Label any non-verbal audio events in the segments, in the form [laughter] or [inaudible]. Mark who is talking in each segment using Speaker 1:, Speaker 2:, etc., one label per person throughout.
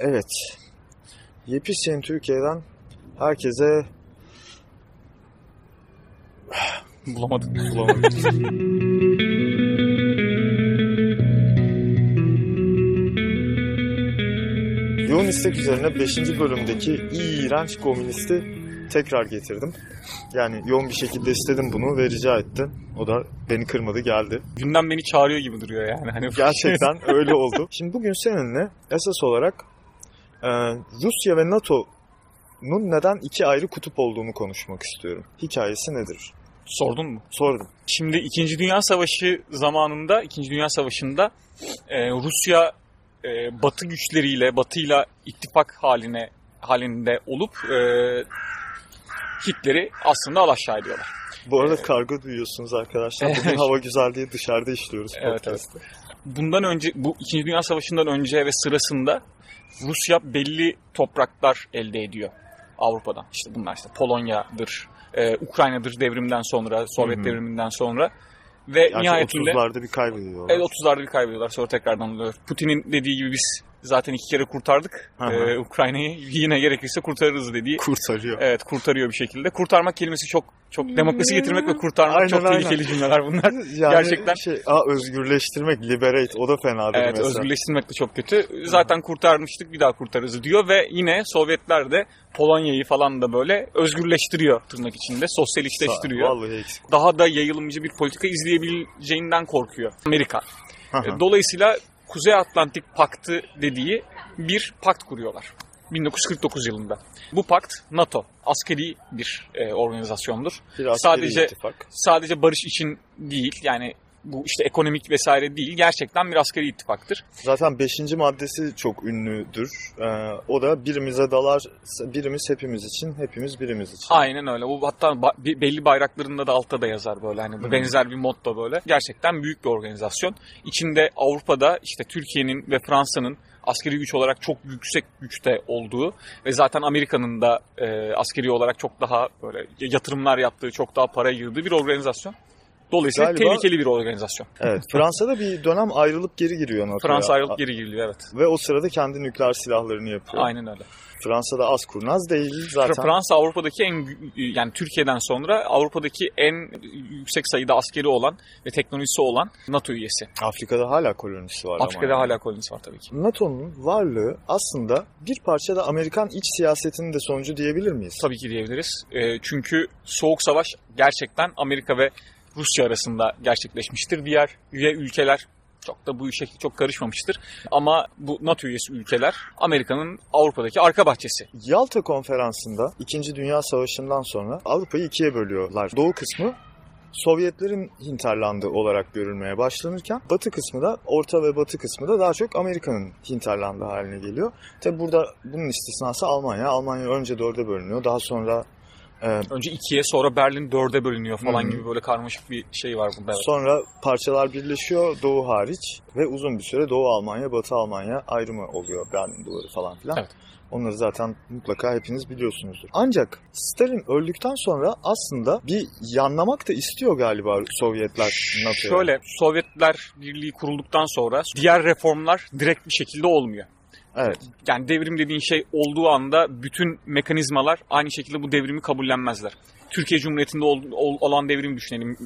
Speaker 1: Evet. Yepyeni Türkiye'den herkese
Speaker 2: Bulamadım.
Speaker 1: bulamadım. Yoğun istek üzerine 5. bölümdeki iğrenç komünisti tekrar getirdim. Yani yoğun bir şekilde istedim bunu ve rica ettim. O da beni kırmadı geldi.
Speaker 2: Gündem beni çağırıyor gibi duruyor yani. Hani
Speaker 1: Gerçekten öyle oldu. Şimdi bugün seninle esas olarak e, Rusya ve NATO'nun neden iki ayrı kutup olduğunu konuşmak istiyorum. Hikayesi nedir?
Speaker 2: Sordun mu?
Speaker 1: Sordum.
Speaker 2: Şimdi 2. Dünya Savaşı zamanında, 2. Dünya Savaşı'nda e, Rusya e, Batı güçleriyle, Batı'yla ittifak haline halinde olup e, Hitler'i aslında alaşağı ediyorlar.
Speaker 1: Bu arada kargo duyuyorsunuz arkadaşlar. [laughs] Bugün hava güzel diye dışarıda işliyoruz
Speaker 2: Evet,
Speaker 1: podcast'ı.
Speaker 2: Bundan önce, bu 2. Dünya Savaşı'ndan önce ve sırasında Rusya belli topraklar elde ediyor Avrupa'dan. İşte bunlar işte Polonya'dır, e, Ukrayna'dır devrimden sonra, Sovyet
Speaker 1: Hı hı.
Speaker 2: devriminden sonra. Ve
Speaker 1: Gerçi
Speaker 2: nihayetinde
Speaker 1: 30'larda bir kaybediyorlar.
Speaker 2: Evet 30'larda bir kaybediyorlar sonra tekrardan oluyor. Putin'in dediği gibi biz zaten iki kere kurtardık
Speaker 1: Hı hı.
Speaker 2: e, Ukrayna'yı. Yine gerekirse kurtarırız dediği.
Speaker 1: Kurtarıyor.
Speaker 2: Evet kurtarıyor bir şekilde. Kurtarmak kelimesi çok çok demokrasi getirmek ve kurtarmak
Speaker 1: Aynen,
Speaker 2: çok
Speaker 1: aynen.
Speaker 2: tehlikeli cümleler bunlar. [laughs]
Speaker 1: Yani
Speaker 2: Gerçekten-
Speaker 1: şey, aa, özgürleştirmek, liberate o da fenadır
Speaker 2: Evet
Speaker 1: mesela.
Speaker 2: özgürleştirmek de çok kötü. Zaten kurtarmıştık bir daha kurtarırız diyor ve yine Sovyetler de Polonya'yı falan da böyle özgürleştiriyor tırnak içinde. Sosyalistleştiriyor.
Speaker 1: Vallahi eksik.
Speaker 2: Daha da yayılımcı bir politika izleyebileceğinden korkuyor Amerika. Dolayısıyla Kuzey Atlantik Paktı dediği bir pakt kuruyorlar. 1949 yılında. Bu pakt NATO, askeri bir e, organizasyondur.
Speaker 1: Bir askeri
Speaker 2: sadece-
Speaker 1: ittifak.
Speaker 2: Sadece barış için değil yani bu işte ekonomik vesaire değil gerçekten bir askeri ittifaktır.
Speaker 1: Zaten 5. maddesi çok ünlüdür. Ee, o da birimize dalar, birimiz hepimiz için, hepimiz birimiz için.
Speaker 2: Aynen öyle. Bu hatta ba- belli bayraklarında da altta da yazar böyle hani benzer bir motto böyle. Gerçekten büyük bir organizasyon. İçinde Avrupa'da işte Türkiye'nin ve Fransa'nın askeri güç olarak çok yüksek güçte olduğu ve zaten Amerika'nın da e, askeri olarak çok daha böyle yatırımlar yaptığı, çok daha para yığdığı bir organizasyon. Dolayısıyla
Speaker 1: Galiba-
Speaker 2: tehlikeli bir organizasyon.
Speaker 1: Evet, Fransa'da bir dönem ayrılıp geri giriyor NATO'ya.
Speaker 2: Fransa ayrılıp geri giriliyor evet.
Speaker 1: Ve o sırada kendi nükleer silahlarını yapıyor.
Speaker 2: Aynen öyle.
Speaker 1: Fransa'da az kurnaz değil zaten.
Speaker 2: Fransa Avrupa'daki en yani Türkiye'den sonra Avrupa'daki en yüksek sayıda askeri olan ve teknolojisi olan NATO üyesi.
Speaker 1: Afrika'da hala kolonisi var
Speaker 2: Afrika'da
Speaker 1: ama.
Speaker 2: hala kolonisi var tabii ki.
Speaker 1: NATO'nun varlığı aslında bir parça da Amerikan iç siyasetinin de sonucu diyebilir miyiz?
Speaker 2: Tabii ki diyebiliriz. E, çünkü Soğuk Savaş gerçekten Amerika ve Rusya arasında gerçekleşmiştir. Diğer üye ülkeler çok da bu işe çok karışmamıştır. Ama bu NATO üyesi ülkeler Amerika'nın Avrupa'daki arka bahçesi.
Speaker 1: Yalta konferansında 2. Dünya Savaşı'ndan sonra Avrupa'yı ikiye bölüyorlar. Doğu kısmı Sovyetlerin hinterlandı olarak görülmeye başlanırken batı kısmı da orta ve batı kısmı da daha çok Amerika'nın hinterlandı haline geliyor. Tabi burada bunun istisnası Almanya. Almanya önce dörde bölünüyor. Daha sonra e,
Speaker 2: Önce ikiye sonra Berlin dörde bölünüyor falan
Speaker 1: Hı
Speaker 2: gibi böyle karmaşık bir şey var burada. Evet.
Speaker 1: sonra parçalar birleşiyor Doğu hariç ve uzun bir süre Doğu Almanya, Batı Almanya ayrımı oluyor Berlin duvarı falan filan.
Speaker 2: Evet.
Speaker 1: Onları zaten mutlaka hepiniz biliyorsunuzdur. Ancak Stalin öldükten sonra aslında bir yanlamak da istiyor galiba Sovyetler NATO'ya.
Speaker 2: Şöyle Sovyetler Birliği kurulduktan sonra diğer reformlar direkt bir şekilde olmuyor.
Speaker 1: Evet.
Speaker 2: Yani devrim dediğin şey olduğu anda bütün mekanizmalar aynı şekilde bu devrimi kabullenmezler. Türkiye Cumhuriyeti'nde ol- ol- olan devrimi düşünelim.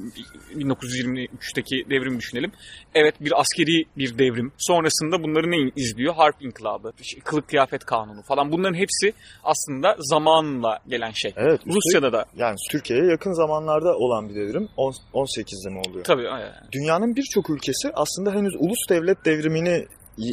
Speaker 2: 1923'teki devrimi düşünelim. Evet bir askeri bir devrim. Sonrasında bunları ne izliyor? Harp inkılabı, kılık kıyafet kanunu falan. Bunların hepsi aslında zamanla gelen şey.
Speaker 1: Evet.
Speaker 2: Rusya'da da
Speaker 1: yani Türkiye'ye yakın zamanlarda olan bir devrim. On- 18'de mi oluyor?
Speaker 2: tabii e,
Speaker 1: Dünyanın birçok ülkesi aslında henüz ulus devlet devrimini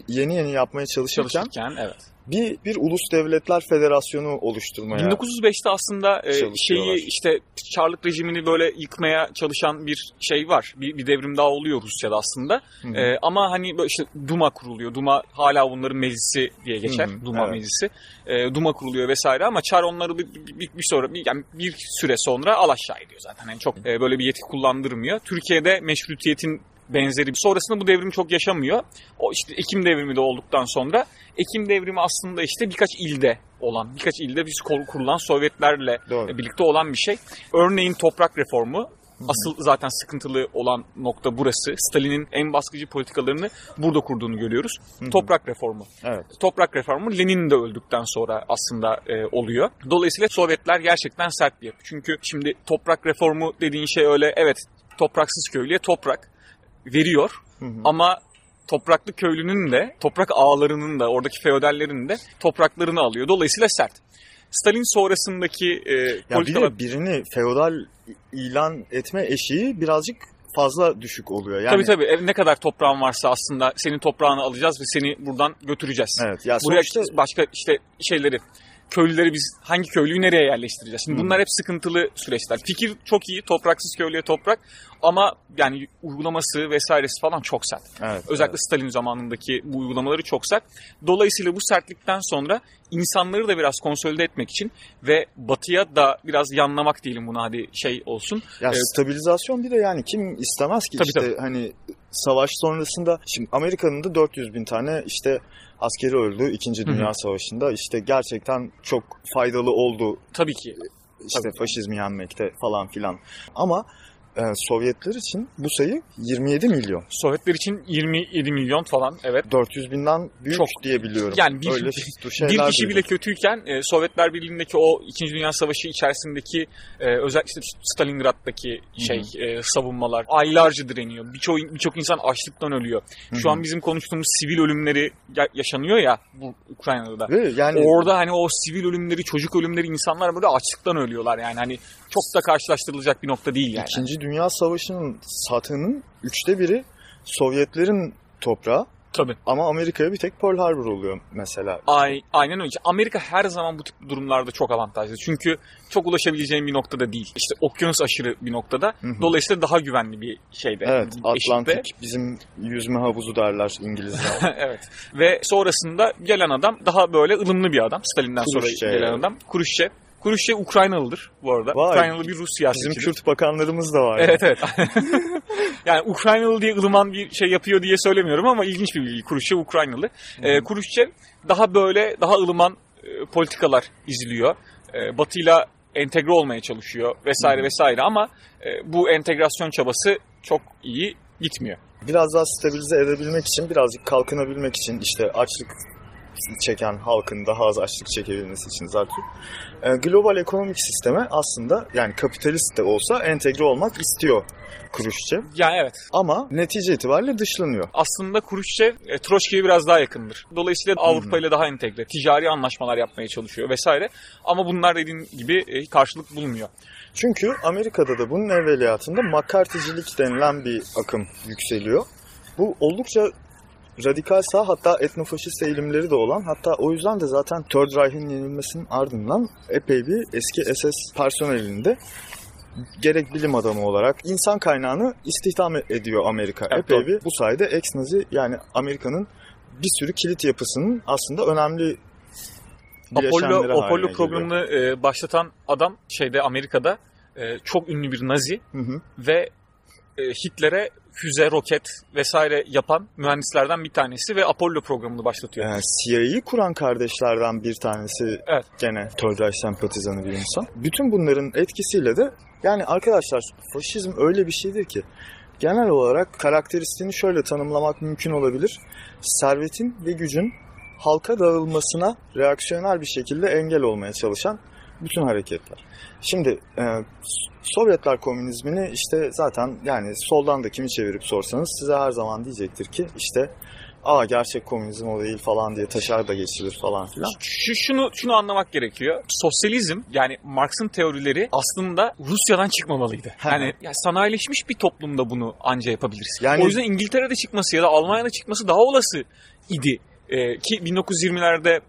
Speaker 1: yeni yeni yapmaya çalışırken
Speaker 2: çalışırken evet.
Speaker 1: bir bir ulus devletler federasyonu oluşturmaya
Speaker 2: 1905'te aslında e, şeyi işte Çarlık rejimini böyle yıkmaya çalışan bir şey var. Bir, bir devrim daha oluyor Rusya'da aslında.
Speaker 1: Hı hı.
Speaker 2: E, ama hani böyle işte Duma kuruluyor. Duma hala bunların meclisi diye geçer.
Speaker 1: Hı hı,
Speaker 2: Duma
Speaker 1: evet.
Speaker 2: meclisi. E, Duma kuruluyor vesaire ama Çar onları bir, bir, bir- bir sonra bir, yani bir süre sonra al aşağı ediyor zaten. Yani çok e, böyle bir yetki kullandırmıyor. Türkiye'de meşrutiyetin benzeri. Sonrasında bu devrim çok yaşamıyor. O işte Ekim devrimi de olduktan sonra Ekim devrimi aslında işte birkaç ilde olan, birkaç ilde biz kurulan Sovyetlerle
Speaker 1: Doğru.
Speaker 2: birlikte olan bir şey. Örneğin toprak reformu Asıl zaten sıkıntılı olan nokta burası. Stalin'in en baskıcı politikalarını burada kurduğunu görüyoruz.
Speaker 1: Hı hı.
Speaker 2: Toprak reformu.
Speaker 1: Evet.
Speaker 2: Toprak reformu Lenin de öldükten sonra aslında e, oluyor. Dolayısıyla Sovyetler gerçekten sert bir yapı. Çünkü şimdi toprak reformu dediğin şey öyle evet topraksız köylüye toprak veriyor
Speaker 1: Hı hı.
Speaker 2: ama topraklı köylünün de toprak ağalarının da oradaki feodallerin de topraklarını alıyor. Dolayısıyla sert. Stalin sonrasındaki e,
Speaker 1: Ya bir
Speaker 2: politikalar
Speaker 1: de birini feodal ilan etme eşiği birazcık fazla düşük oluyor. Yani,
Speaker 2: Tabii tabii. E, Ne kadar toprağın varsa aslında senin toprağını alacağız ve seni buradan götüreceğiz.
Speaker 1: Evet. Ya
Speaker 2: Buraya
Speaker 1: sonuçta
Speaker 2: başka işte şeyleri köylüleri biz hangi köylüyü nereye yerleştireceğiz? Şimdi bunlar hep sıkıntılı süreçler. Fikir çok iyi, topraksız köylüye toprak ama yani uygulaması vesairesi falan çok sert.
Speaker 1: evet,
Speaker 2: Özellikle
Speaker 1: evet.
Speaker 2: Stalin zamanındaki bu uygulamaları çok sert. Dolayısıyla bu sertlikten sonra insanları da biraz konsolide etmek için ve batıya da biraz yanlamak diyelim buna hadi şey olsun.
Speaker 1: Ya
Speaker 2: Evet.
Speaker 1: stabilizasyon bir de yani kim istemez ki
Speaker 2: Tabii,
Speaker 1: işte hani savaş sonrasında şimdi Amerika'nın da 400 bin tane işte askeri öldü 2.
Speaker 2: Hı hı.
Speaker 1: Dünya Savaşı'nda işte gerçekten çok faydalı oldu
Speaker 2: Tabii ki.
Speaker 1: işte
Speaker 2: Tabii.
Speaker 1: faşizmi yenmekte falan filan. Ama e, Sovyetler için bu sayı 27 milyon.
Speaker 2: Sovyetler için 27 milyon falan evet.
Speaker 1: 400 binden büyük
Speaker 2: Çok.
Speaker 1: diye biliyorum.
Speaker 2: Yani bir-
Speaker 1: Öyle
Speaker 2: bir
Speaker 1: şeyler
Speaker 2: kişi bile kötüyken e, Sovyetler Birliği'ndeki o 2. Dünya Savaşı içerisindeki e, özellikle Stalingrad'daki şey e, savunmalar aylarca direniyor. Birçok birçok insan açlıktan ölüyor. Şu
Speaker 1: hı.
Speaker 2: an bizim konuştuğumuz sivil ölümleri ya- yaşanıyor ya bu Ukrayna'da.
Speaker 1: Ve yani
Speaker 2: Orada hani o sivil ölümleri, çocuk ölümleri insanlar böyle açlıktan ölüyorlar yani hani çok da karşılaştırılacak bir nokta değil yani.
Speaker 1: İkinci Dünya Savaşı'nın satının üçte biri Sovyetlerin toprağı
Speaker 2: Tabii.
Speaker 1: ama Amerika'ya bir tek Pearl Harbor oluyor mesela.
Speaker 2: Ay, aynen öyle. Amerika her zaman bu tip durumlarda çok avantajlı. Çünkü çok ulaşabileceğin bir noktada değil. İşte okyanus aşırı bir noktada.
Speaker 1: Hı hı.
Speaker 2: Dolayısıyla daha güvenli bir şeyde.
Speaker 1: Evet,
Speaker 2: eşikte.
Speaker 1: Atlantik bizim yüzme havuzu derler İngilizler. [laughs]
Speaker 2: evet. Ve sonrasında gelen adam daha böyle ılımlı bir adam. Stalin'den sonra
Speaker 1: Khrushchev.
Speaker 2: gelen adam. Khrushchev. Khrushchev Ukraynalıdır bu arada.
Speaker 1: Vay.
Speaker 2: Ukraynalı bir Rus
Speaker 1: bizim
Speaker 2: siyasetçidir.
Speaker 1: Kürt bakanlarımız da var.
Speaker 2: Evet evet. [laughs] yani Ukraynalı diye ılıman bir şey yapıyor diye söylemiyorum ama ilginç bir bilgi. Khrushchev Ukraynalı. Ee, Khrushchev daha böyle daha ılıman e, politikalar izliyor. E, Batı'yla entegre olmaya çalışıyor vesaire vesaire ama e, bu entegrasyon çabası çok iyi gitmiyor.
Speaker 1: Biraz daha stabilize edebilmek için, birazcık kalkınabilmek için işte açlık çeken halkın daha az açlık çekebilmesi için zaten e, global ekonomik sisteme aslında yani kapitalist de olsa entegre olmak istiyor Khrushchev.
Speaker 2: Yani evet.
Speaker 1: Ama netice itibariyle dışlanıyor.
Speaker 2: Aslında Khrushchev e, Troçki'ye biraz daha yakındır. Dolayısıyla Avrupa ile daha entegre. Ticari anlaşmalar yapmaya çalışıyor vesaire. Ama bunlar dediğin gibi e, karşılık bulmuyor.
Speaker 1: Çünkü Amerika'da da bunun evveliyatında McCarthy'cilik denilen bir akım yükseliyor. Bu oldukça radikal sağ hatta etnofaşist eğilimleri de olan hatta o yüzden de zaten Third Reich'in yenilmesinin ardından epey bir eski SS personelinde gerek bilim adamı olarak insan kaynağını istihdam ediyor Amerika.
Speaker 2: Evet,
Speaker 1: epey bir bu sayede ex-Nazi yani Amerika'nın bir sürü kilit yapısının aslında önemli
Speaker 2: Apollo, Apollo programını e, başlatan adam şeyde Amerika'da e, çok ünlü bir Nazi
Speaker 1: Hı hı.
Speaker 2: ve Hitler'e füze, roket vesaire yapan mühendislerden bir tanesi ve Apollo programını başlatıyor.
Speaker 1: Yani CIA'yı kuran kardeşlerden bir tanesi
Speaker 2: Evet.
Speaker 1: gene Reich sempatizanı bir insan. Bütün bunların etkisiyle de yani arkadaşlar faşizm öyle bir şeydir ki genel olarak karakteristiğini şöyle tanımlamak mümkün olabilir. Servetin ve gücün halka dağılmasına reaksiyonel bir şekilde engel olmaya çalışan bütün hareketler. Şimdi e, Sovyetler komünizmini işte zaten yani soldan da kimi çevirip sorsanız size her zaman diyecektir ki işte aa gerçek komünizm o değil falan diye taşar da geçilir falan filan.
Speaker 2: Şu, şunu şunu anlamak gerekiyor. Sosyalizm yani Marx'ın teorileri aslında Rusya'dan çıkmamalıydı. Yani ya sanayileşmiş bir toplumda bunu anca yapabiliriz.
Speaker 1: Yani-
Speaker 2: O yüzden İngiltere'de çıkması ya da Almanya'da çıkması daha olası idi. Ee, ki 1920'lerde e,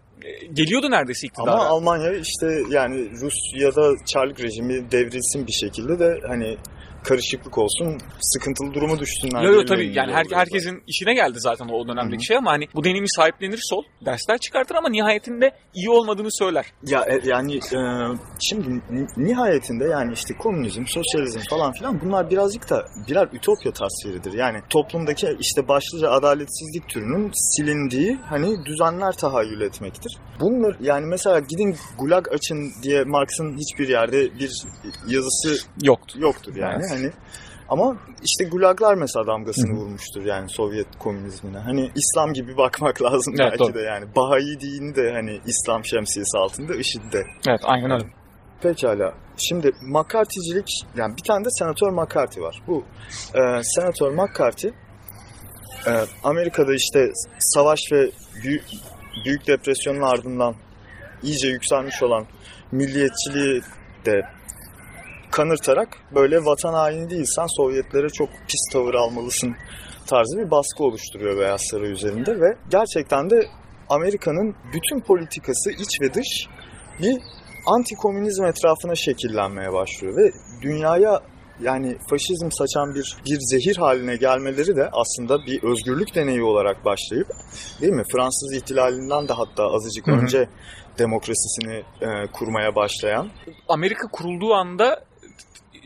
Speaker 2: geliyordu neredeyse iktidara.
Speaker 1: Ama Almanya işte yani Rusya'da Çarlık rejimi devrilsin bir şekilde de hani karışıklık olsun, sıkıntılı duruma düşsünler.
Speaker 2: Yo yo
Speaker 1: diye
Speaker 2: tabii yani her, herkesin işine geldi zaten o dönemdeki
Speaker 1: Hı hı.
Speaker 2: şey ama hani bu deneyimi sahiplenir sol, dersler çıkartır ama nihayetinde iyi olmadığını söyler.
Speaker 1: Ya e, yani e, şimdi ni- nihayetinde yani işte komünizm, sosyalizm falan filan bunlar birazcık da birer ütopya tasviridir. Yani toplumdaki işte başlıca adaletsizlik türünün silindiği hani düzenler tahayyül etmektir. Bunlar yani mesela gidin gulag açın diye Marx'ın hiçbir yerde bir yazısı
Speaker 2: Yoktu.
Speaker 1: yoktur yani.
Speaker 2: Evet.
Speaker 1: Hani ama işte gulaglar mesela damgasını vurmuştur yani Sovyet komünizmine. Hani İslam gibi [laughs] bakmak lazım
Speaker 2: Evet,
Speaker 1: belki
Speaker 2: doğru.
Speaker 1: de yani. Bahai dini de hani İslam şemsiyesi altında IŞİD'de.
Speaker 2: Evet aynen öyle.
Speaker 1: Pekala. Şimdi McCarthy'cilik yani bir tane de Senatör McCarthy var. Bu e, Senatör McCarthy e, Amerika'da işte savaş ve büyük, büyük depresyonun ardından iyice yükselmiş olan milliyetçiliği de kanırtarak böyle vatan haini değilsen Sovyetlere çok pis tavır almalısın tarzı bir baskı oluşturuyor Beyaz Saray üzerinde ve gerçekten de Amerika'nın bütün politikası iç ve dış bir anti-komünizm etrafına şekillenmeye başlıyor ve dünyaya yani faşizm saçan bir bir zehir haline gelmeleri de aslında bir özgürlük deneyi olarak başlayıp değil mi? Fransız ihtilalinden de hatta azıcık
Speaker 2: Hı hı.
Speaker 1: önce demokrasisini e, kurmaya başlayan.
Speaker 2: Amerika kurulduğu anda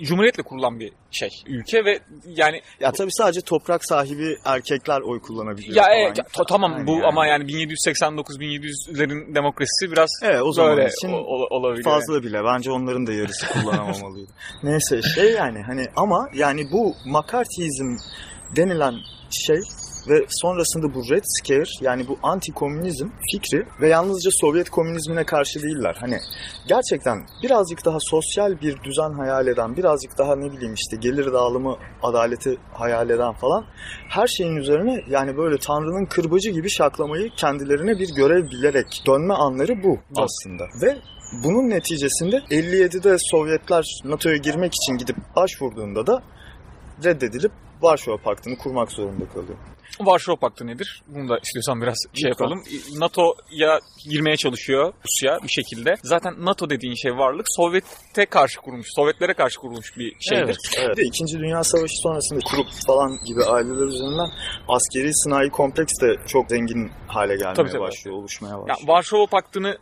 Speaker 2: Cumhuriyetle kurulan bir şey ülke ve yani
Speaker 1: Ya tabii sadece toprak sahibi erkekler oy kullanabiliyor.
Speaker 2: ya evet, ta- tamam
Speaker 1: Yani
Speaker 2: bu
Speaker 1: yani.
Speaker 2: ama yani 1789-1700'lerin demokrasisi biraz
Speaker 1: Evet o zaman
Speaker 2: böyle
Speaker 1: için
Speaker 2: o- olabilir.
Speaker 1: fazla bile. Bence onların da yarısı [laughs] kullanamamalıydı. Neyse şey yani hani ama yani bu McCarthyizm denilen şey ve sonrasında bu Red Scare yani bu anti-komünizm fikri ve yalnızca Sovyet komünizmine karşı değiller. Hani gerçekten birazcık daha sosyal bir düzen hayal eden, birazcık daha ne bileyim işte gelir dağılımı, adaleti hayal eden falan her şeyin üzerine yani böyle Tanrı'nın kırbacı gibi şaklamayı kendilerine bir görev bilerek dönme anları bu aslında. Ve bunun neticesinde 57'de Sovyetler NATO'ya girmek için gidip başvurduğunda da reddedilip Varşova Paktı'nı kurmak zorunda kalıyor.
Speaker 2: Varşova Paktı nedir? Bunu da istiyorsan biraz şey
Speaker 1: Lütfen.
Speaker 2: yapalım. NATO'ya girmeye çalışıyor Rusya bir şekilde. Zaten NATO dediğin şey varlık Sovyet'e karşı kurulmuş, Sovyetlere karşı kurulmuş bir şeydir.
Speaker 1: Evet, evet. Bir de İkinci Dünya Savaşı sonrasında kurup falan gibi aileler üzerinden askeri sanayi kompleks de çok zengin hale gelmeye
Speaker 2: Tabii, tabii.
Speaker 1: başlıyor, oluşmaya
Speaker 2: Yani
Speaker 1: başlıyor.
Speaker 2: Varşova Paktı'nı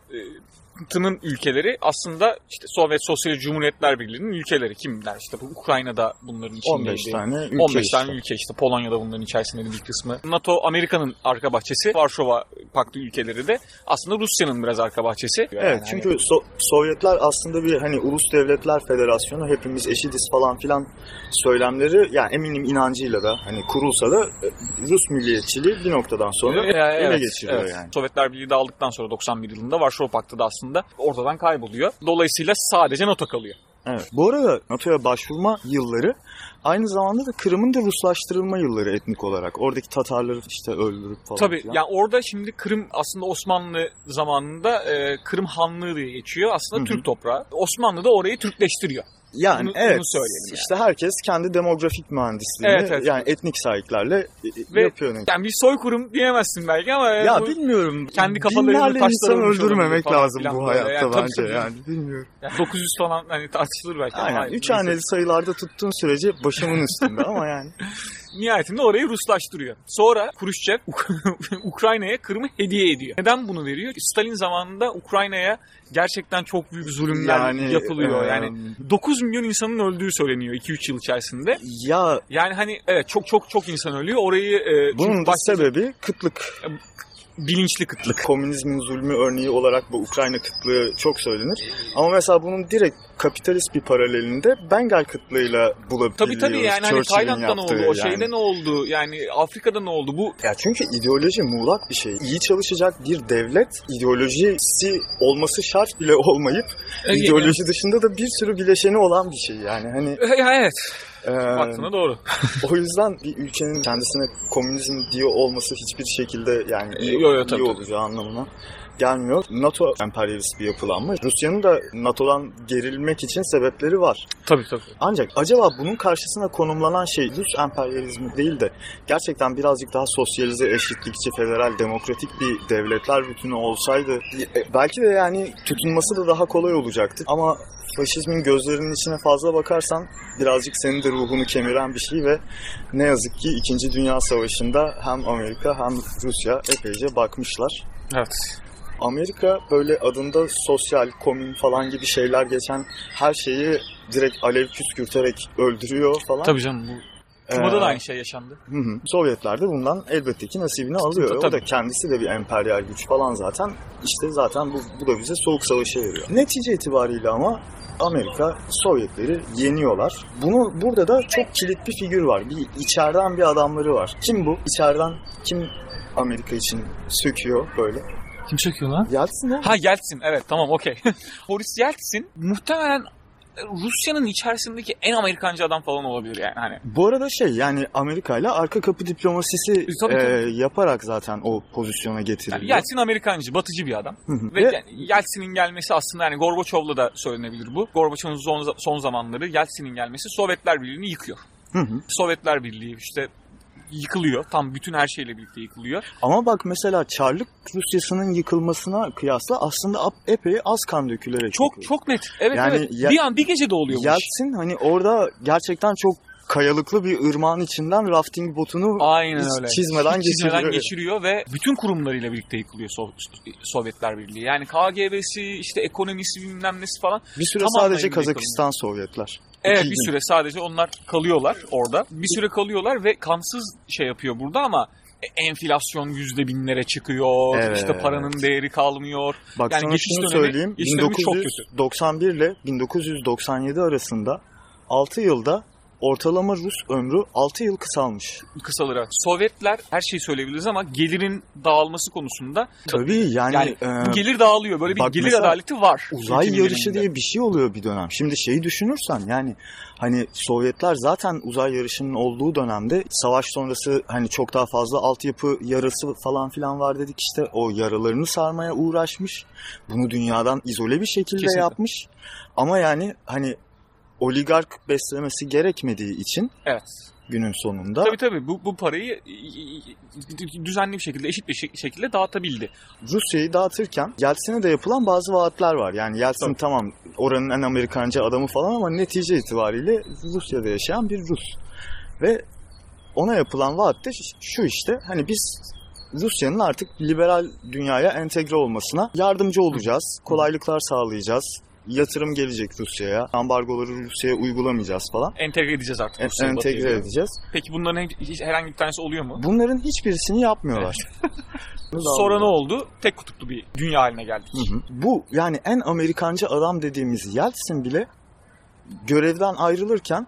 Speaker 2: e, Tının ülkeleri aslında işte Sovyet Sosyalist Cumhuriyetler Birliği'nin ülkeleri kimler? İşte bu Ukrayna'da bunların içindeydi.
Speaker 1: 15 tane ülke
Speaker 2: 15
Speaker 1: işte.
Speaker 2: tane ülke işte Polonya'da bunların içerisinde bir kısmı. NATO Amerika'nın arka bahçesi, Varşova Paktı ülkeleri de aslında Rusya'nın biraz arka bahçesi. Yani
Speaker 1: Evet
Speaker 2: hani-
Speaker 1: çünkü So- Sovyetler aslında bir hani Ulus Devletler Federasyonu hepimiz eşitiz falan filan söylemleri yani eminim inancıyla da hani kurulsa da e, Rus milliyetçiliği bir noktadan sonra ele
Speaker 2: evet,
Speaker 1: geçiriyor
Speaker 2: evet.
Speaker 1: yani.
Speaker 2: Sovyetler Birliği dağıldıktan sonra 91 yılında Varşova Paktı da aslında ortadan kayboluyor. Dolayısıyla sadece NATO kalıyor.
Speaker 1: Evet. Bu arada NATO'ya başvurma yılları aynı zamanda da Kırım'ın da Ruslaştırılma yılları etnik olarak. Oradaki Tatarları işte öldürüp falan
Speaker 2: Tabii
Speaker 1: filan.
Speaker 2: yani orada şimdi Kırım aslında Osmanlı zamanında e, Kırım Hanlığı diye geçiyor. Aslında
Speaker 1: Hı hı.
Speaker 2: Türk toprağı. Osmanlı da orayı Türkleştiriyor.
Speaker 1: Yani
Speaker 2: Bunu-
Speaker 1: evet.
Speaker 2: bunu söyleyelim yani.
Speaker 1: İşte herkes kendi demografik mühendisliğini
Speaker 2: Evet, evet.
Speaker 1: yani etnik sahiplerle
Speaker 2: Ve-
Speaker 1: yapıyor.
Speaker 2: Yani bir soykırım diyemezsin belki ama
Speaker 1: Ya
Speaker 2: bu,
Speaker 1: bilmiyorum.
Speaker 2: kendi kafalarını taşlara
Speaker 1: öldürmemek
Speaker 2: falan
Speaker 1: lazım
Speaker 2: filan
Speaker 1: bu hayatta
Speaker 2: Yani
Speaker 1: bence
Speaker 2: tabii.
Speaker 1: yani bilmiyorum.
Speaker 2: yani 900 falan hani tartışılır belki. ama
Speaker 1: Aynen.
Speaker 2: hayır,
Speaker 1: Üç haneli sayılarda tuttuğun sürece başımın üstünde ama yani. [laughs]
Speaker 2: Nihayetinde orayı Ruslaştırıyor. Sonra Khrushchev [laughs] Ukrayna'ya Kırım'ı hediye ediyor. Neden bunu veriyor? Stalin zamanında Ukrayna'ya gerçekten çok büyük zulümler
Speaker 1: Yani,
Speaker 2: yapılıyor.
Speaker 1: e,
Speaker 2: Yani 9 milyon insanın öldüğü söyleniyor 2-3 yıl içerisinde.
Speaker 1: Ya
Speaker 2: Yani hani evet çok çok çok insan ölüyor. Orayı e,
Speaker 1: bunun da sebebi kıtlık.
Speaker 2: Bilinçli kıtlık.
Speaker 1: Komünizmin zulmü örneği olarak bu Ukrayna kıtlığı çok söylenir. Ama mesela bunun direkt kapitalist bir paralelinde Bengal kıtlığıyla bulabiliyoruz.
Speaker 2: Tabii tabii yani hani Tayland'da ne oldu,
Speaker 1: yaptığı
Speaker 2: o
Speaker 1: yani.
Speaker 2: şeyde ne oldu, yani Afrika'da ne oldu bu
Speaker 1: Ya çünkü ideoloji muğlak bir şey. İyi çalışacak bir devlet ideolojisi olması şart bile olmayıp
Speaker 2: E,
Speaker 1: ideoloji dışında da bir sürü bileşeni olan bir şey yani. Hani
Speaker 2: E, evet,
Speaker 1: e,
Speaker 2: baktığında doğru.
Speaker 1: o yüzden bir ülkenin kendisine komünizm diyor olması hiçbir şekilde yani iyi,
Speaker 2: Yo, yo,
Speaker 1: iyi olacağı anlamına gelmiyor. NATO emperyalist bir yapılanma. Rusya'nın da NATO'dan gerilmek için sebepleri var.
Speaker 2: Tabii tabii.
Speaker 1: Ancak acaba bunun karşısına konumlanan şey Rus emperyalizmi değil de gerçekten birazcık daha sosyalize, eşitlikçi, federal, demokratik bir devletler bütünü olsaydı e, belki de yani tutunması da daha kolay olacaktı. Ama faşizmin gözlerinin içine fazla bakarsan birazcık senin de ruhunu kemiren bir şey ve ne yazık ki 2. Dünya Savaşı'nda hem Amerika hem Rusya epeyce bakmışlar.
Speaker 2: Evet.
Speaker 1: Amerika böyle adında sosyal, komün falan gibi şeyler geçen her şeyi direkt alev püskürterek öldürüyor falan.
Speaker 2: Tabii canım bu Küba'da
Speaker 1: Ee,
Speaker 2: da aynı şey yaşandı.
Speaker 1: Hı hı. Sovyetler de bundan elbette ki nasibini alıyor.
Speaker 2: Tabii,
Speaker 1: O da kendisi de bir emperyal güç falan zaten. İşte zaten bu, bu da bize soğuk savaşa yarıyor. Netice itibariyle ama Amerika Sovyetleri yeniyorlar. Bunu burada da çok kilit bir figür var. Bir içeriden bir adamları var. Kim bu? İçeriden kim Amerika için söküyor böyle?
Speaker 2: Kim çekiyor lan?
Speaker 1: Yeltsin o.
Speaker 2: Ha Yeltsin evet tamam okey. [laughs] Boris Yeltsin muhtemelen Rusya'nın içerisindeki en Amerikancı adam falan olabilir yani hani.
Speaker 1: Bu arada şey yani Amerika ile arka kapı diplomasisi
Speaker 2: E, tabii,
Speaker 1: e,
Speaker 2: tabii.
Speaker 1: yaparak zaten o pozisyona
Speaker 2: Yani
Speaker 1: getiriliyor.
Speaker 2: Yeltsin Amerikancı, batıcı bir adam. Ve
Speaker 1: Ve
Speaker 2: yani Yeltsin'in gelmesi aslında yani Gorbaçov'la da söylenebilir bu. Gorbaçov'un son, son zamanları Yeltsin'in gelmesi Sovyetler Birliği'ni yıkıyor.
Speaker 1: Hı hı.
Speaker 2: Sovyetler Birliği işte yıkılıyor. Tam bütün her şeyle birlikte yıkılıyor.
Speaker 1: Ama bak mesela Çarlık Rusyası'nın yıkılmasına kıyasla aslında epey az kan dökülerek
Speaker 2: Çok
Speaker 1: yıkılıyor.
Speaker 2: çok net. Evet
Speaker 1: Yani
Speaker 2: evet.
Speaker 1: ya-
Speaker 2: bir an bir gecede oluyor bu iş.
Speaker 1: Yeltsin hani orada gerçekten çok kayalıklı bir ırmağın içinden rafting botunu
Speaker 2: Aynen öyle.
Speaker 1: çizmeden
Speaker 2: Hiç [laughs] çizmeden
Speaker 1: geçiriyor.
Speaker 2: geçiriyor ve bütün kurumlarıyla birlikte yıkılıyor So- Sovyetler Birliği. Yani KGB'si, işte ekonomisi bilmem nesi falan.
Speaker 1: bir süre sadece
Speaker 2: yıkılıyor.
Speaker 1: Kazakistan Sovyetler.
Speaker 2: Evet bir süre sadece onlar kalıyorlar orada. Bir süre kalıyorlar ve kansız şey yapıyor burada ama enflasyon yüzde binlere çıkıyor.
Speaker 1: Evet.
Speaker 2: İşte paranın değeri kalmıyor.
Speaker 1: Bak
Speaker 2: Yani
Speaker 1: sana
Speaker 2: geçiş
Speaker 1: şunu
Speaker 2: dönemi-
Speaker 1: söyleyeyim.
Speaker 2: geçiş dönemi çok kötü.
Speaker 1: 1991 ile 1997 arasında 6 yılda ortalama Rus ömrü 6 yıl kısalmış.
Speaker 2: Kısalır evet. Sovyetler her şeyi söyleyebiliriz ama gelirin dağılması konusunda
Speaker 1: Tabii yani,
Speaker 2: yani
Speaker 1: e,
Speaker 2: gelir dağılıyor. Böyle bir gelir adaleti var.
Speaker 1: uzay yarışı diye bir şey oluyor bir dönem. Şimdi şeyi düşünürsen yani hani Sovyetler zaten uzay yarışının olduğu dönemde savaş sonrası hani çok daha fazla altyapı yarası falan filan var dedik işte o yaralarını sarmaya uğraşmış. Bunu dünyadan izole bir şekilde
Speaker 2: Kesinlikle.
Speaker 1: yapmış. Ama yani hani oligark beslemesi gerekmediği için
Speaker 2: Evet.
Speaker 1: günün sonunda
Speaker 2: Tabii tabii bu, bu parayı düzenli bir şekilde, eşit bir şek- şekilde dağıtabildi.
Speaker 1: Rusya'yı dağıtırken Yeltsin'e de yapılan bazı vaatler var. Yani Yeltsin
Speaker 2: Tabii.
Speaker 1: tamam oranın en Amerikanca adamı falan ama netice itibariyle Rusya'da yaşayan bir Rus. Ve ona yapılan vaat de şu işte hani biz Rusya'nın artık liberal dünyaya entegre olmasına yardımcı olacağız. Kolaylıklar sağlayacağız. Yatırım gelecek Rusya'ya. Ambargoları Rusya'ya uygulamayacağız falan.
Speaker 2: Entegre edeceğiz artık.
Speaker 1: En-
Speaker 2: Rusya'yı
Speaker 1: entegre
Speaker 2: batıya.
Speaker 1: edeceğiz.
Speaker 2: Peki bunların hiç- hiç herhangi bir tanesi oluyor mu?
Speaker 1: Bunların hiçbirisini yapmıyorlar. [laughs]
Speaker 2: Sonra ne oldu? Tek kutuplu bir dünya haline geldik.
Speaker 1: Hı hı. Bu yani en Amerikancı adam dediğimiz Yeltsin bile görevden ayrılırken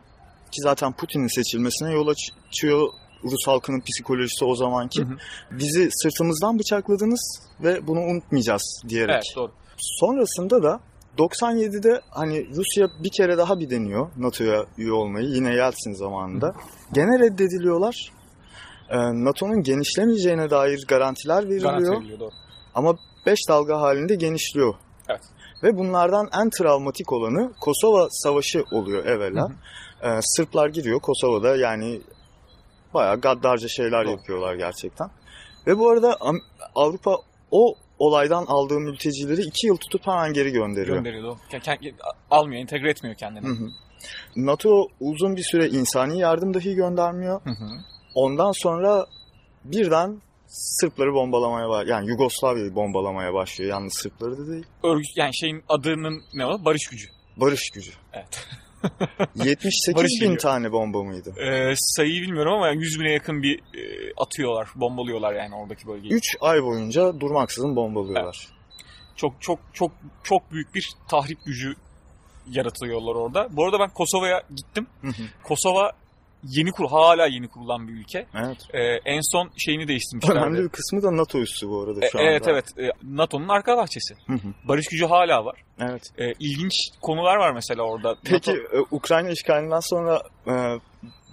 Speaker 1: ki zaten Putin'in seçilmesine yol açıyor Rus halkının psikolojisi o zamanki.
Speaker 2: Hı hı.
Speaker 1: Bizi sırtımızdan bıçakladınız ve bunu unutmayacağız diyerek.
Speaker 2: Evet doğru.
Speaker 1: Sonrasında da 97'de hani Rusya bir kere daha bir deniyor NATO'ya üye olmayı yine Yeltsin zamanında. Gene reddediliyorlar. Ee, NATO'nun genişlemeyeceğine dair garantiler veriliyor.
Speaker 2: Garanti veriliyor doğru.
Speaker 1: Ama 5 dalga halinde genişliyor.
Speaker 2: Evet.
Speaker 1: Ve bunlardan en travmatik olanı Kosova Savaşı oluyor evvela.
Speaker 2: Hı
Speaker 1: Ee, Sırplar giriyor Kosova'da yani bayağı gaddarca şeyler
Speaker 2: Doğru.
Speaker 1: yapıyorlar gerçekten. Ve bu arada Avrupa o olaydan aldığı mültecileri 2 yıl tutup hemen geri gönderiyor.
Speaker 2: Gönderiyor almıyor, entegre etmiyor kendini.
Speaker 1: Hı hı. NATO uzun bir süre insani yardım dahi göndermiyor.
Speaker 2: Hı hı.
Speaker 1: Ondan sonra birden Sırpları bombalamaya var. Yani Yugoslavya'yı bombalamaya başlıyor. Yalnız Sırpları da değil.
Speaker 2: Örgüt yani şeyin adının ne o? Barış gücü.
Speaker 1: Barış gücü.
Speaker 2: Evet. [laughs]
Speaker 1: 78
Speaker 2: Barış
Speaker 1: bin
Speaker 2: geliyor.
Speaker 1: tane bomba mıydı?
Speaker 2: Ee, sayıyı bilmiyorum ama 100 bine yakın bir e, atıyorlar, bombalıyorlar yani oradaki bölgeyi.
Speaker 1: 3 ay boyunca durmaksızın bombalıyorlar.
Speaker 2: Çok çok çok çok büyük bir tahrip gücü yaratıyorlar orada. Bu arada ben Kosova'ya gittim.
Speaker 1: Hı hı.
Speaker 2: Kosova yeni kur hala yeni kurulan bir ülke.
Speaker 1: evet.
Speaker 2: Ee, en son şeyini
Speaker 1: Önemli
Speaker 2: değiştirmişlerdi.
Speaker 1: bir kısmı da NATO üssü bu arada
Speaker 2: E,
Speaker 1: şu anda.
Speaker 2: evet evet. E, NATO'nun arka bahçesi.
Speaker 1: Hı hı.
Speaker 2: Barış gücü hala var.
Speaker 1: evet.
Speaker 2: E, ilginç konular var mesela orada.
Speaker 1: Peki
Speaker 2: NATO-
Speaker 1: e, Ukrayna işgalinden sonra e,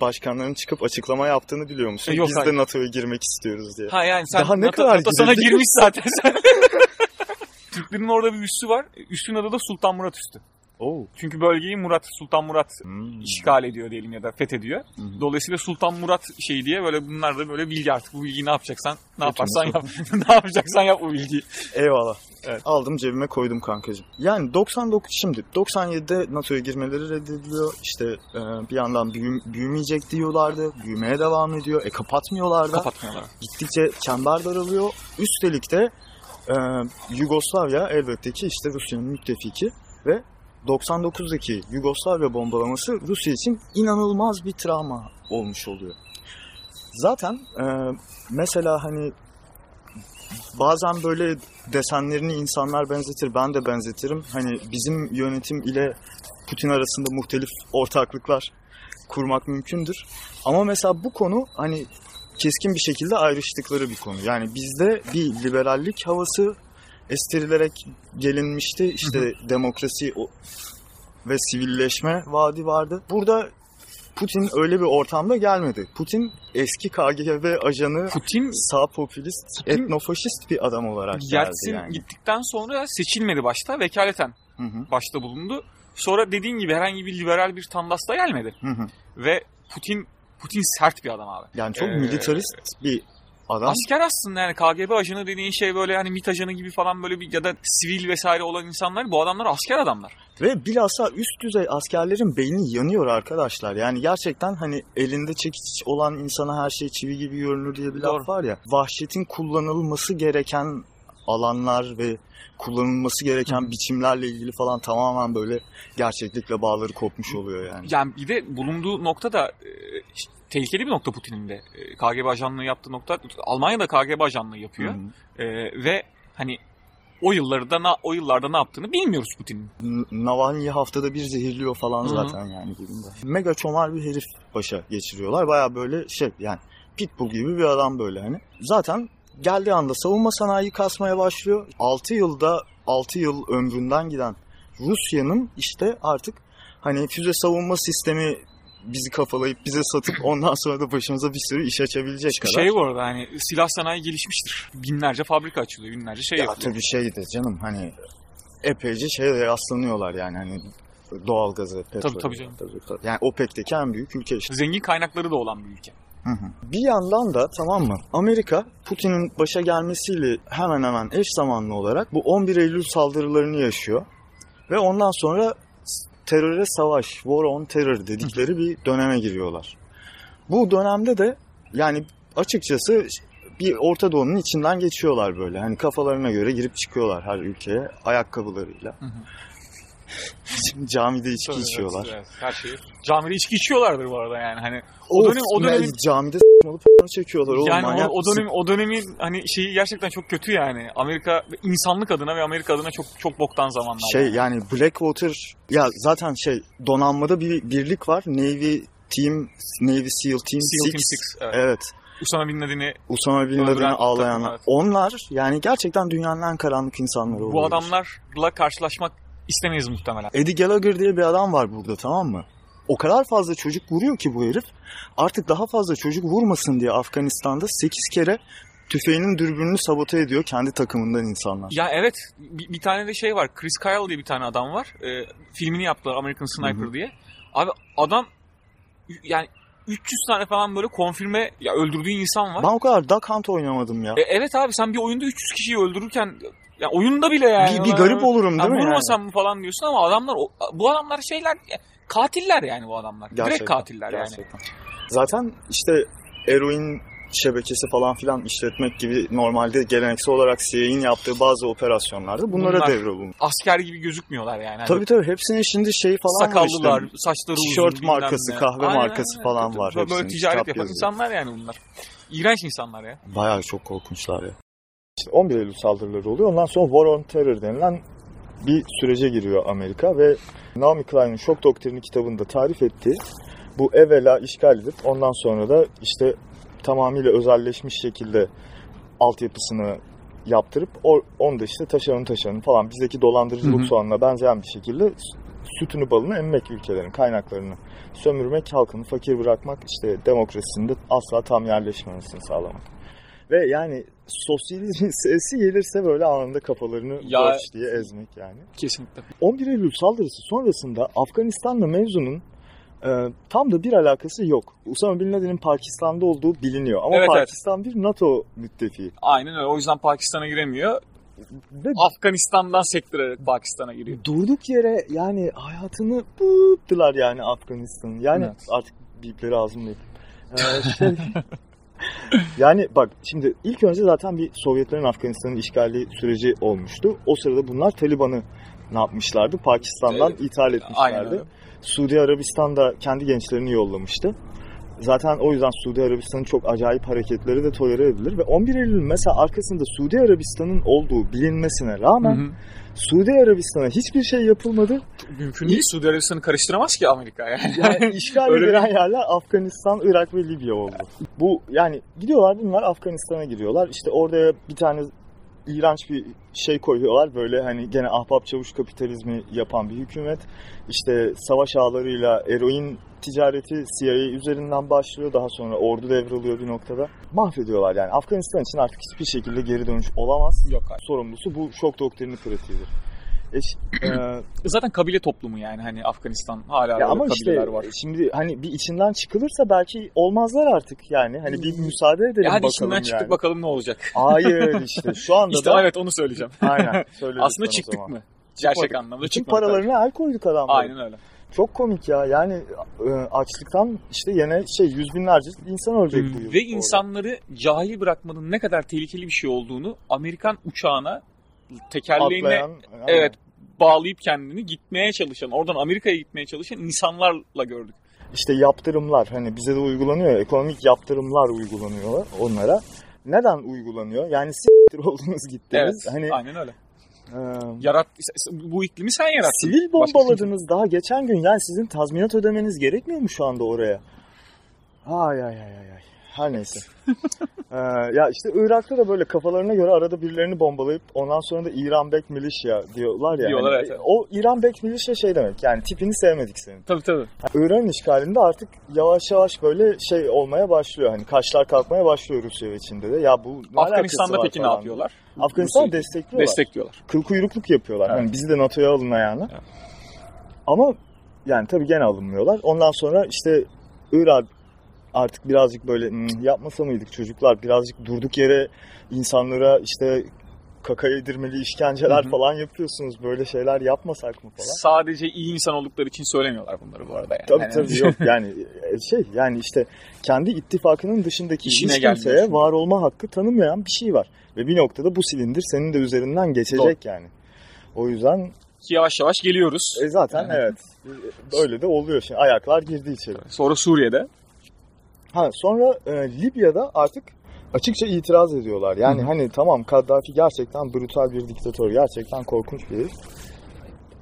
Speaker 1: başkanların çıkıp açıklama yaptığını biliyor musun?
Speaker 2: E, yok,
Speaker 1: Biz
Speaker 2: hayır.
Speaker 1: de NATO'ya girmek istiyoruz diye.
Speaker 2: Ha yani sen
Speaker 1: Daha ne
Speaker 2: NATO,
Speaker 1: kadar
Speaker 2: NATO sana girmiş zaten. [laughs] Türklerin orada bir üssü var. Üssün adı da Sultan Murat Üssü.
Speaker 1: Oo.
Speaker 2: Çünkü bölgeyi Murat, Sultan Murat
Speaker 1: Hmm.
Speaker 2: işgal ediyor diyelim ya da fethediyor.
Speaker 1: Hı.
Speaker 2: Dolayısıyla Sultan Murat şey diye böyle bunlar da böyle bilgi artık bu bilgiyi ne yapacaksan ne yaparsan yap. [laughs] ne yapacaksan yap bu bilgiyi.
Speaker 1: Eyvallah.
Speaker 2: Evet.
Speaker 1: Aldım cebime koydum kankacığım. Yani 99 şimdi 97'de NATO'ya girmeleri reddediliyor. İşte e, bir yandan büyüm, büyümeyecek diyorlardı. Büyümeye devam ediyor. E kapatmıyorlar da.
Speaker 2: Kapatmıyorlar.
Speaker 1: Gittikçe çember daralıyor. Üstelik de e, Yugoslavya elbette ki işte Rusya'nın müttefiki ve 99'daki Yugoslavya bombalaması Rusya için inanılmaz bir travma olmuş oluyor. Zaten e, mesela hani bazen böyle desenlerini insanlar benzetir, ben de benzetirim. Hani bizim yönetim ile Putin arasında muhtelif ortaklıklar kurmak mümkündür. Ama mesela bu konu hani keskin bir şekilde ayrıştıkları bir konu. Yani bizde bir liberallik havası estirilerek gelinmişti. İşte demokrasi ve sivilleşme vaadi vardı. Burada Putin öyle bir ortamda gelmedi. Putin eski KGB ajanı,
Speaker 2: Putin
Speaker 1: sağ popülist,
Speaker 2: Putin-
Speaker 1: etnofaşist bir adam olarak geldi
Speaker 2: Yeltsin
Speaker 1: yani.
Speaker 2: gittikten sonra seçilmedi başta. Vekaleten
Speaker 1: Hı hı,
Speaker 2: başta bulundu. Sonra dediğin gibi herhangi bir liberal bir tandas da gelmedi.
Speaker 1: hı hı.
Speaker 2: Ve Putin Putin sert bir adam abi.
Speaker 1: Yani çok
Speaker 2: Ee,
Speaker 1: militarist bir adam.
Speaker 2: Asker aslında yani KGB ajanı dediğin şey böyle hani MİT ajanı gibi falan böyle bir ya da sivil vesaire olan insanlar bu adamlar asker adamlar.
Speaker 1: Ve bilhassa üst düzey askerlerin beyni yanıyor arkadaşlar. Yani gerçekten hani elinde çekiç olan insana her şey çivi gibi görünür diye bir
Speaker 2: Doğru.
Speaker 1: laf var ya. Vahşetin kullanılması gereken alanlar ve kullanılması gereken
Speaker 2: Hı
Speaker 1: biçimlerle ilgili falan tamamen böyle gerçeklikle bağları kopmuş oluyor yani.
Speaker 2: Yani bir de bulunduğu nokta da e, tehlikeli bir nokta Putin'in de. E, KGB ajanlığı yaptığı nokta Almanya'da KGB ajanlığı yapıyor.
Speaker 1: Hı hı.
Speaker 2: E, ve hani o yıllarda na- o yıllarda ne yaptığını bilmiyoruz Putin'in.
Speaker 1: N- Navalny'i haftada bir zehirliyor falan zaten yani durumda. Mega çomar bir herif başa geçiriyorlar. Baya böyle şey yani pitbull gibi bir adam böyle hani. Zaten geldiği anda savunma sanayi kasmaya başlıyor. 6 yılda 6 yıl ömründen giden Rusya'nın işte artık hani füze savunma sistemi bizi kafalayıp bize satıp ondan sonra da başımıza bir sürü iş açabilecek kadar.
Speaker 2: Şey bu arada hani silah sanayi gelişmiştir. Binlerce fabrika açılıyor, binlerce şey
Speaker 1: ya
Speaker 2: yapılıyor.
Speaker 1: tabii şey de canım hani epeyce şeye de yaslanıyorlar yani hani doğalgazı, petrol.
Speaker 2: Tabii, tabii canım.
Speaker 1: Yani OPEC'teki en büyük ülke işte.
Speaker 2: Zengin kaynakları da olan bir ülke.
Speaker 1: Hı hı. Bir yandan da tamam mı? Amerika Putin'in başa gelmesiyle hemen hemen eş zamanlı olarak bu 11 Eylül saldırılarını yaşıyor. Ve ondan sonra teröre savaş, war on terror dedikleri bir döneme giriyorlar. Bu dönemde de yani açıkçası bir Orta Doğu'nun içinden geçiyorlar böyle. Hani kafalarına göre girip çıkıyorlar her ülkeye ayakkabılarıyla.
Speaker 2: Hı hı.
Speaker 1: Şimdi camide içki
Speaker 2: Tabii,
Speaker 1: içiyorlar.
Speaker 2: evet, her şeyi. Camide içki içiyorlardır bu arada yani hani.
Speaker 1: O,
Speaker 2: dönem- o dönemin-
Speaker 1: camide s**malı p***ını çekiyorlar oğlum
Speaker 2: yani
Speaker 1: manyak
Speaker 2: o, o dönem o dönemin hani şeyi gerçekten çok kötü yani. Amerika insanlık adına ve Amerika adına çok çok boktan zamanlar.
Speaker 1: Şey
Speaker 2: yani.
Speaker 1: yani Blackwater ya zaten şey donanmada bir birlik var. Navy Team Navy SEAL Team
Speaker 2: SEAL
Speaker 1: 6.
Speaker 2: Team Six, evet.
Speaker 1: Evet.
Speaker 2: Usama Bin Laden'i
Speaker 1: Usama Bin Laden'i ağlayanlar.
Speaker 2: evet.
Speaker 1: Onlar yani gerçekten dünyanın en karanlık insanları
Speaker 2: bu
Speaker 1: oluyorlar.
Speaker 2: adamlarla karşılaşmak istemeyiz muhtemelen.
Speaker 1: Eddie Gallagher diye bir adam var burada tamam mı? O kadar fazla çocuk vuruyor ki bu herif. Artık daha fazla çocuk vurmasın diye Afganistan'da 8 kere tüfeğinin dürbününü sabote ediyor kendi takımından insanlar.
Speaker 2: Ya evet bir, bir tane de şey var. Chris Kyle diye bir tane adam var. Ee, filmini yaptılar American Sniper
Speaker 1: Hı hı.
Speaker 2: diye. Abi adam yani 300 tane falan böyle konfirme ya öldürdüğü insan var.
Speaker 1: Ben o kadar Duck Hunt oynamadım ya.
Speaker 2: E, evet abi sen bir oyunda 300 kişiyi öldürürken ya oyunda bile yani.
Speaker 1: bir, bir garip olurum
Speaker 2: Ya
Speaker 1: değil mi yani?
Speaker 2: vurmasam mı falan diyorsun ama adamlar bu adamlar şeyler ya, katiller yani bu adamlar. Direkt
Speaker 1: Gerçekten,
Speaker 2: katiller yani.
Speaker 1: Gerçekten. Zaten işte eroin şebekesi falan filan işletmek gibi normalde geleneksel olarak CIA'nin yaptığı bazı operasyonlarda bunlara
Speaker 2: Bunlar-
Speaker 1: devrolunmuş.
Speaker 2: Asker gibi gözükmüyorlar yani. Hani
Speaker 1: Tabii tabii hepsinin şimdi şey falan
Speaker 2: sakallılar,
Speaker 1: işte.
Speaker 2: saçları uzun.
Speaker 1: Tişört markası,
Speaker 2: ne.
Speaker 1: kahve
Speaker 2: Aynen,
Speaker 1: markası
Speaker 2: aynen.
Speaker 1: falan var.
Speaker 2: Böyle
Speaker 1: hepsinin,
Speaker 2: ticaret yapan
Speaker 1: yazıyor.
Speaker 2: insanlar yani bunlar. İğrenç insanlar ya.
Speaker 1: Bayağı çok korkunçlar ya. İşte 11 Eylül saldırıları oluyor. Ondan sonra War on Terror denilen bir sürece giriyor Amerika ve Naomi Klein'in Şok Doktrini kitabında tarif ettiği bu evvela işgal edip ondan sonra da işte tamamıyla özelleşmiş şekilde altyapısını yaptırıp onu da işte taşeron taşeron falan bizdeki dolandırıcılık
Speaker 2: Hı hı.
Speaker 1: soğanına benzeyen bir şekilde sütünü balını emmek ülkelerin kaynaklarını sömürmek, halkını fakir bırakmak, işte demokrasisinde asla tam yerleşmemesini sağlamak. Ve yani sosyalizmin sesi gelirse böyle anında kafalarını
Speaker 2: Ya-
Speaker 1: boş diye ezmek yani.
Speaker 2: Kesinlikle.
Speaker 1: 11 Eylül saldırısı sonrasında Afganistan'la mevzunun e, tam da bir alakası yok. Usama Bin Laden'in Pakistan'da olduğu biliniyor. Ama
Speaker 2: Evet, evet.
Speaker 1: Pakistan bir NATO müttefiği.
Speaker 2: Aynen öyle. O yüzden Pakistan'a giremiyor.
Speaker 1: Ve
Speaker 2: Afganistan'dan sektirerek Pakistan'a giriyor.
Speaker 1: durduk yere yani hayatını bıttılar yani Afganistan'ın. Yani
Speaker 2: Evet.
Speaker 1: artık bipleri ağzımda. Ee, şey, [laughs] [laughs] yani bak şimdi ilk önce zaten bir Sovyetlerin Afganistan'ın işgali süreci olmuştu. O sırada bunlar Taliban'ı ne yapmışlardı? Pakistan'dan
Speaker 2: Evet.
Speaker 1: ithal etmişlerdi. Suudi Arabistan da kendi gençlerini yollamıştı. Zaten o yüzden Suudi Arabistan'ın çok acayip hareketleri de tolere edilir ve 11 Eylül mesela arkasında Suudi Arabistan'ın olduğu bilinmesine rağmen
Speaker 2: Hı hı.
Speaker 1: Suudi Arabistan'a hiçbir şey yapılmadı.
Speaker 2: Mümkün değil. Suudi Arabistan'ı karıştıramaz ki Amerika yani.
Speaker 1: Yani [laughs] işgal edilen yerler Afganistan, Irak ve Libya oldu. Bu yani gidiyorlar bunlar Afganistan'a giriyorlar. İşte orada bir tane iğrenç bir şey koyuyorlar. Böyle hani gene ahbap çavuş kapitalizmi yapan bir hükümet. İşte savaş ağlarıyla eroin ticareti CIA üzerinden başlıyor. Daha sonra ordu devralıyor bir noktada. Mahvediyorlar yani. Afganistan için artık hiçbir şekilde geri dönüş olamaz.
Speaker 2: Yok hayır.
Speaker 1: Sorumlusu bu şok doktrini pratiğidir. E, ş- e,
Speaker 2: Zaten kabile toplumu yani hani Afganistan hala
Speaker 1: Ya ama işte
Speaker 2: kabileler var.
Speaker 1: şimdi hani bir içinden çıkılırsa belki olmazlar artık yani. Hani bir müsaade edelim
Speaker 2: Ya hadi
Speaker 1: bakalım
Speaker 2: içinden çıktık
Speaker 1: yani.
Speaker 2: bakalım ne olacak.
Speaker 1: Hayır işte şu anda
Speaker 2: İşte
Speaker 1: da
Speaker 2: evet onu söyleyeceğim.
Speaker 1: aynen [laughs]
Speaker 2: Aslında çıktık mı? Gerçek anlamda
Speaker 1: Bütün
Speaker 2: çıkmadık.
Speaker 1: paralarına el koyduk adamlar.
Speaker 2: Aynen öyle.
Speaker 1: Çok komik ya yani e, açlıktan işte yine şey yüz binlerce insan ölecek bu yıl.
Speaker 2: Ve
Speaker 1: orada.
Speaker 2: insanları cahil bırakmanın ne kadar tehlikeli bir şey olduğunu Amerikan uçağına tekerleğine
Speaker 1: Atlayan, aynen.
Speaker 2: evet bağlayıp kendini gitmeye çalışan, oradan Amerika'ya gitmeye çalışan insanlarla gördük.
Speaker 1: İşte yaptırımlar hani bize de uygulanıyor ya, ekonomik yaptırımlar uygulanıyorlar onlara. Neden uygulanıyor? Yani s**tir oldunuz
Speaker 2: Evet.
Speaker 1: gittiniz. Hani
Speaker 2: Aynen öyle.
Speaker 1: E,
Speaker 2: Yarat bu iklimi sen yarattın.
Speaker 1: Sivil
Speaker 2: Başka
Speaker 1: bombaladınız daha geçen gün. Yani sizin tazminat ödemeniz gerekmiyor mu şu anda oraya? Ay ay ay ay. Her neyse. [laughs] Ee, ya işte Irak'ta da böyle kafalarına göre arada birilerini bombalayıp ondan sonra da İran Bek Milişya diyorlar ya.
Speaker 2: Diyorlar,
Speaker 1: Hani
Speaker 2: evet.
Speaker 1: O İran Bek Milişya şey demek yani tipini sevmedik senin.
Speaker 2: Tabii tabii.
Speaker 1: İran'ın işgalinde artık yavaş yavaş böyle şey olmaya başlıyor. Hani kaşlar kalkmaya başlıyor Rusya ve Çin'de de. Ya bu
Speaker 2: Afganistan'da peki ne yapıyorlar?
Speaker 1: Afganistan'ı
Speaker 2: Rusya'yı
Speaker 1: destekliyorlar
Speaker 2: Destekliyorlar.
Speaker 1: kıl kuyruklık yapıyorlar.
Speaker 2: Evet.
Speaker 1: Hani bizi de NATO'ya alın ayağına.
Speaker 2: Evet.
Speaker 1: Ama yani tabii gene alınmıyorlar. Ondan sonra işte Irak artık birazcık böyle "Hmm, yapmasa mıydık çocuklar birazcık durduk yere insanlara işte kaka yedirmeli işkenceler
Speaker 2: Hı hı.
Speaker 1: falan yapıyorsunuz. Böyle şeyler yapmasak mı falan.
Speaker 2: Sadece iyi insan oldukları için söylemiyorlar bunları bu arada yani.
Speaker 1: Tabii
Speaker 2: Yani-
Speaker 1: tabii yok [laughs] yani e, şey yani işte kendi ittifakının dışındaki
Speaker 2: İşine
Speaker 1: hiç kimseye
Speaker 2: şimdi.
Speaker 1: var olma hakkı tanımayan bir şey var. Ve bir noktada bu silindir senin de üzerinden geçecek yani. O yüzden
Speaker 2: Ki yavaş yavaş geliyoruz.
Speaker 1: E zaten
Speaker 2: Evet.
Speaker 1: evet. Böyle de oluyor şimdi. Ayaklar girdi içeri.
Speaker 2: Sonra Suriye'de.
Speaker 1: Ha sonra e, Libya'da artık açıkça itiraz ediyorlar. Yani
Speaker 2: Hı
Speaker 1: hani tamam Kaddafi gerçekten brutal bir diktatör. Gerçekten korkunç bir herif.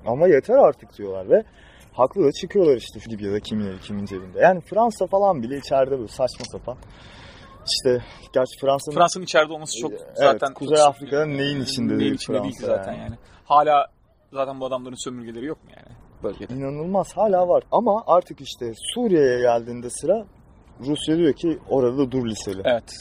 Speaker 1: Ama yeter artık diyorlar ve haklı da çıkıyorlar işte şu Libya'da kimin eli kimin cebinde. Yani Fransa falan bile içeride böyle saçma sapan. İşte gerçi Fransa'nın
Speaker 2: Fransa'nın içeride olması çok
Speaker 1: Evet,
Speaker 2: zaten
Speaker 1: Kuzey
Speaker 2: çok-
Speaker 1: Afrika'nın neyin içinde
Speaker 2: neyin içinde değil ki zaten
Speaker 1: yani.
Speaker 2: yani. Hala zaten bu adamların sömürgeleri yok mu yani bölgede?
Speaker 1: İnanılmaz hala var. Ama artık işte Suriye'ye geldiğinde sıra Rusya diyor ki orada da dur liseli.
Speaker 2: Evet.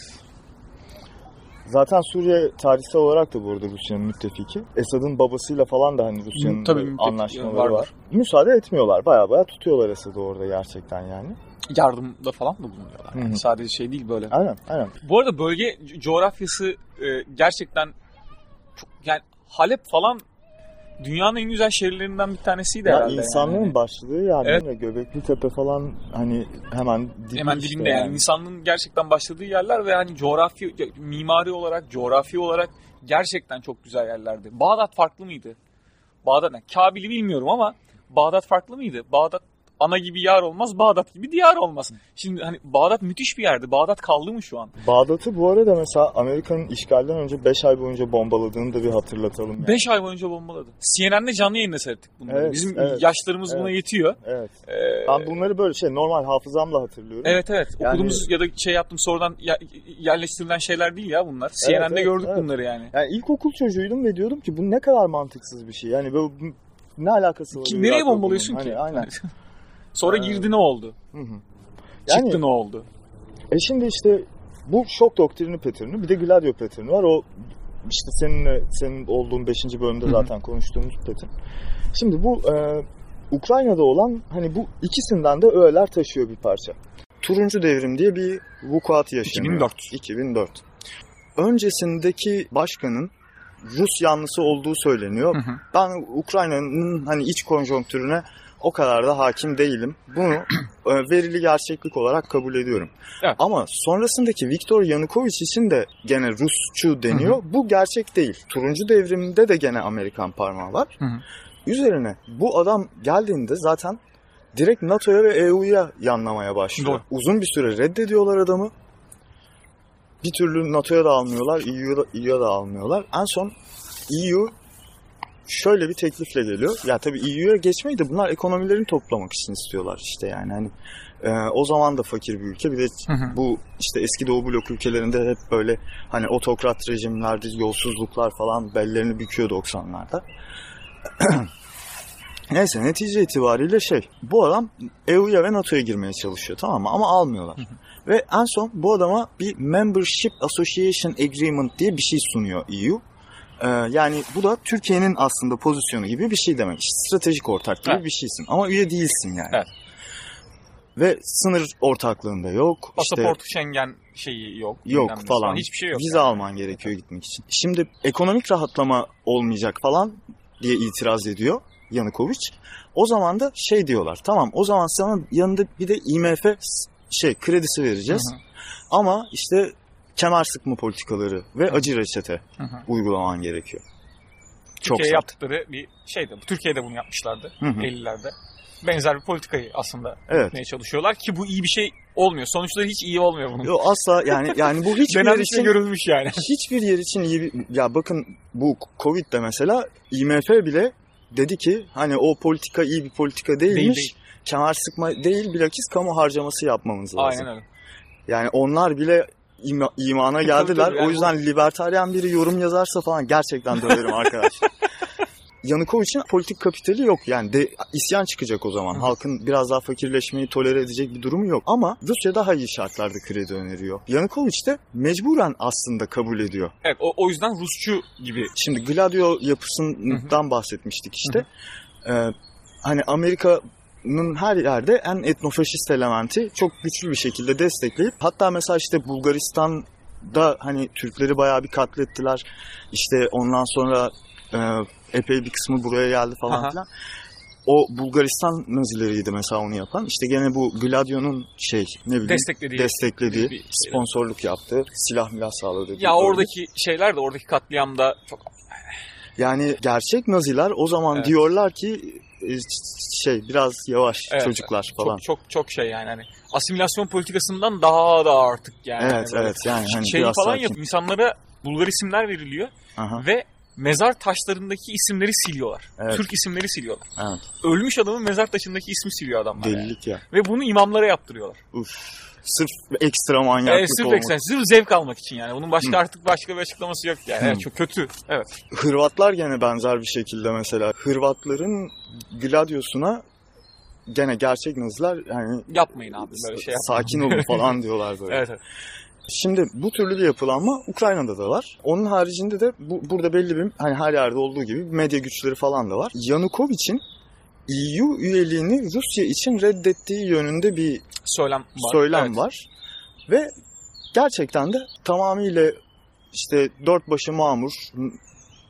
Speaker 1: Zaten Suriye tarihsel olarak da bu arada Rusya'nın müttefiki. Esad'ın babasıyla falan da hani Rusya'nın
Speaker 2: Tabii
Speaker 1: anlaşmaları
Speaker 2: var,
Speaker 1: var. Müsaade etmiyorlar. Baya baya tutuyorlar Esad'ı orada gerçekten yani.
Speaker 2: Yardımda falan da bulunuyorlar. Yani. Sadece şey değil böyle.
Speaker 1: Aynen aynen.
Speaker 2: Bu arada bölge co- coğrafyası e, gerçekten çok, yani Halep falan dünyanın en güzel şehirlerinden bir tanesiydi
Speaker 1: Ya
Speaker 2: herhalde.
Speaker 1: insanlığın
Speaker 2: yani.
Speaker 1: başladığı yer
Speaker 2: Evet.
Speaker 1: Göbekli Tepe falan hani hemen dibi
Speaker 2: Hemen
Speaker 1: işte
Speaker 2: dibinde yani. insanlığın gerçekten başladığı yerler ve hani coğrafi mimari olarak, coğrafi olarak gerçekten çok güzel yerlerdi. Bağdat farklı mıydı? Bağdat ne? Kabil'i bilmiyorum ama Bağdat farklı mıydı? Bağdat ana gibi yar olmaz, Bağdat gibi diyar olmaz. Şimdi hani Bağdat müthiş bir yerdi. Bağdat kaldı mı şu an?
Speaker 1: Bağdat'ı bu arada mesela Amerika'nın işgalden önce 5 ay boyunca bombaladığını da bir hatırlatalım. Yani.
Speaker 2: 5 ay boyunca bombaladı. CNN'de canlı yayında seyrettik bunları.
Speaker 1: Evet,
Speaker 2: Bizim
Speaker 1: evet,
Speaker 2: yaşlarımız buna
Speaker 1: evet.
Speaker 2: yetiyor.
Speaker 1: Evet.
Speaker 2: Ee,
Speaker 1: Ben bunları böyle şey normal hafızamla hatırlıyorum.
Speaker 2: Evet evet.
Speaker 1: Yani-
Speaker 2: Okuduğumuz ya da şey yaptım sonradan yerleştirilen şeyler değil ya bunlar.
Speaker 1: Evet,
Speaker 2: CNN'de
Speaker 1: evet,
Speaker 2: gördük
Speaker 1: evet.
Speaker 2: bunları yani.
Speaker 1: Yani ilkokul çocuğuydum ve diyordum ki bu ne kadar mantıksız bir şey. Yani böyle bu- ne alakası var?
Speaker 2: Ki,
Speaker 1: Irak'la
Speaker 2: nereye bombalıyorsun
Speaker 1: Hani
Speaker 2: ki?
Speaker 1: aynen. [laughs]
Speaker 2: Sonra
Speaker 1: Ee,
Speaker 2: girdi ne oldu?
Speaker 1: Hı hı. Yani
Speaker 2: Çıktı ne oldu?
Speaker 1: e şimdi işte bu şok doktrini pattern'ı bir de Gladio pattern'ı var. O işte seninle senin olduğun 5. bölümde zaten konuştuğumuz pattern. Şimdi bu e, Ukrayna'da olan hani bu ikisinden de öğeler taşıyor bir parça. Turuncu devrim diye bir vukuat yaşanıyor.
Speaker 2: 2004.
Speaker 1: 2004. Öncesindeki başkanın Rus yanlısı olduğu söyleniyor.
Speaker 2: Hı hı.
Speaker 1: Ben Ukrayna'nın hani iç konjonktürüne o kadar da hakim değilim. Bunu [clears throat] verili gerçeklik olarak kabul ediyorum.
Speaker 2: Evet.
Speaker 1: Ama sonrasındaki Viktor Yanukovych için de gene Rusçu deniyor. Bu gerçek değil. Turuncu devriminde de gene Amerikan parmağı var.
Speaker 2: Hı hı.
Speaker 1: Üzerine bu adam geldiğinde zaten direkt NATO'ya ve EU'ya yanlamaya başlıyor.
Speaker 2: Doğru.
Speaker 1: Uzun bir süre reddediyorlar adamı. Bir türlü NATO'ya da almıyorlar, EU'ya da, EU'ya da almıyorlar. En son EU şöyle bir teklifle geliyor. Ya tabii EU'ya geçmeyi de bunlar ekonomilerini toplamak için istiyorlar işte yani. Hani e, o zaman da fakir bir ülke. Bir de
Speaker 2: Hı hı.
Speaker 1: bu işte eski Doğu blok ülkelerinde hep böyle hani otokrat rejimlerdi, yolsuzluklar falan bellerini büküyor 90'larda. [clears throat] Neyse netice itibariyle şey bu adam EU'ya ve NATO'ya girmeye çalışıyor tamam mı ama almıyorlar. Ve en son bu adama bir Membership Association Agreement diye bir şey sunuyor EU. Ee, yani bu da Türkiye'nin aslında pozisyonu gibi bir şey demek. İşte stratejik ortak gibi
Speaker 2: Evet.
Speaker 1: bir şeysin ama üye değilsin yani.
Speaker 2: Evet.
Speaker 1: Ve sınır ortaklığında yok. işte
Speaker 2: Pasaport Schengen şeyi yok.
Speaker 1: yok
Speaker 2: nesi
Speaker 1: falan.
Speaker 2: Hiçbir şey yok.
Speaker 1: Vize
Speaker 2: yani.
Speaker 1: alman gerekiyor gitmek için. Şimdi ekonomik rahatlama olmayacak falan diye itiraz ediyor Yanukovic. O zaman da şey diyorlar. Tamam o zaman sana yanında bir de IMF şey kredisi vereceğiz.
Speaker 2: Hı hı.
Speaker 1: Ama işte kemer sıkma politikaları ve acı reçete
Speaker 2: Hı hı.
Speaker 1: uygulaman gerekiyor. Çok
Speaker 2: Türkiye'ye
Speaker 1: sert.
Speaker 2: yaptıkları bir şeydi. Türkiye'de bunu yapmışlardı
Speaker 1: Hı hı.
Speaker 2: 50'lerde. Benzer bir politikayı aslında
Speaker 1: Evet.
Speaker 2: yapmaya çalışıyorlar ki bu iyi bir şey olmuyor. Sonuçları hiç iyi olmuyor bunun.
Speaker 1: Yo, asla yani yani bu [laughs] hiçbir yer için
Speaker 2: görülmüş yani.
Speaker 1: hiçbir yer için iyi bir... Ya bakın bu Covid'de mesela IMF bile dedi ki hani o politika iyi bir politika değilmiş.
Speaker 2: Değil, değil.
Speaker 1: Kemer sıkma değil bilakis kamu harcaması yapmamız lazım.
Speaker 2: Aynen öyle.
Speaker 1: Yani onlar bile ima- imana
Speaker 2: Tabii,
Speaker 1: geldiler.
Speaker 2: tabii,
Speaker 1: o yüzden libertaryen biri yorum yazarsa falan gerçekten döverim arkadaşlar. [laughs] Yanukovic'in politik kapitali yok. Yani de, isyan çıkacak o zaman.
Speaker 2: Hı.
Speaker 1: Halkın biraz daha fakirleşmeyi tolere edecek bir durumu yok. Ama Rusya daha iyi şartlarda kredi öneriyor. Yanukovic de mecburen aslında kabul ediyor.
Speaker 2: Evet o, o yüzden Rusçu gibi.
Speaker 1: Şimdi Gladio yapısından bahsetmiştik işte. Ee, hani Amerika'nın her yerde en etnofaşist elementi çok güçlü bir şekilde destekleyip hatta mesela işte Bulgaristan'da hani Türkleri bayağı bir katlettiler. İşte ondan sonra e, epey bir kısmı buraya geldi
Speaker 2: Aha.
Speaker 1: falan filan. O Bulgaristan Nazileriydi mesela onu yapan. İşte gene bu Gladio'nun şey ne bileyim
Speaker 2: Desteklediği.
Speaker 1: desteklediği,
Speaker 2: bir-
Speaker 1: sponsorluk yaptığı, silah milah sağladığı.
Speaker 2: Ya oradaki şeyler de oradaki katliamda çok
Speaker 1: Yani gerçek Naziler o zaman
Speaker 2: Evet.
Speaker 1: diyorlar ki e, şey biraz yavaş
Speaker 2: Evet,
Speaker 1: çocuklar falan.
Speaker 2: çok çok çok şey yani hani asimilasyon politikasından daha da artık yani.
Speaker 1: evet
Speaker 2: böyle
Speaker 1: evet yani hani
Speaker 2: şey falan yapıyor. İnsanlara Bulgar isimler veriliyor
Speaker 1: Aha,
Speaker 2: ve mezar taşlarındaki isimleri siliyorlar.
Speaker 1: Evet.
Speaker 2: Türk isimleri siliyorlar.
Speaker 1: evet.
Speaker 2: Ölmüş adamın mezar taşındaki ismi siliyor adamlar. yani.
Speaker 1: Delilik ya.
Speaker 2: Ve bunu imamlara yaptırıyorlar.
Speaker 1: Uf. Sırf ekstra manyaklık
Speaker 2: Evet, sırf
Speaker 1: olmak.
Speaker 2: eksen, sırf zevk almak için yani. Bunun başka
Speaker 1: Hı.
Speaker 2: artık başka bir açıklaması yok yani.
Speaker 1: Hı.
Speaker 2: Evet, çok kötü. Evet.
Speaker 1: Hırvatlar gene benzer bir şekilde mesela. Hırvatların Gladios'una gene gerçek Naziler yani
Speaker 2: Yapmayın abi böyle şey yapmayın.
Speaker 1: sakin olun [laughs] falan diyorlar böyle.
Speaker 2: Evet, evet.
Speaker 1: Şimdi bu türlü bir yapılanma Ukrayna'da da var. Onun haricinde de bu, burada belli bir hani her yerde olduğu gibi medya güçleri falan da var. Yanukovic'in EU üyeliğini Rusya için reddettiği yönünde bir
Speaker 2: Söylem var.
Speaker 1: söylem
Speaker 2: Evet.
Speaker 1: var. Ve gerçekten de tamamıyla işte dört başı mamur,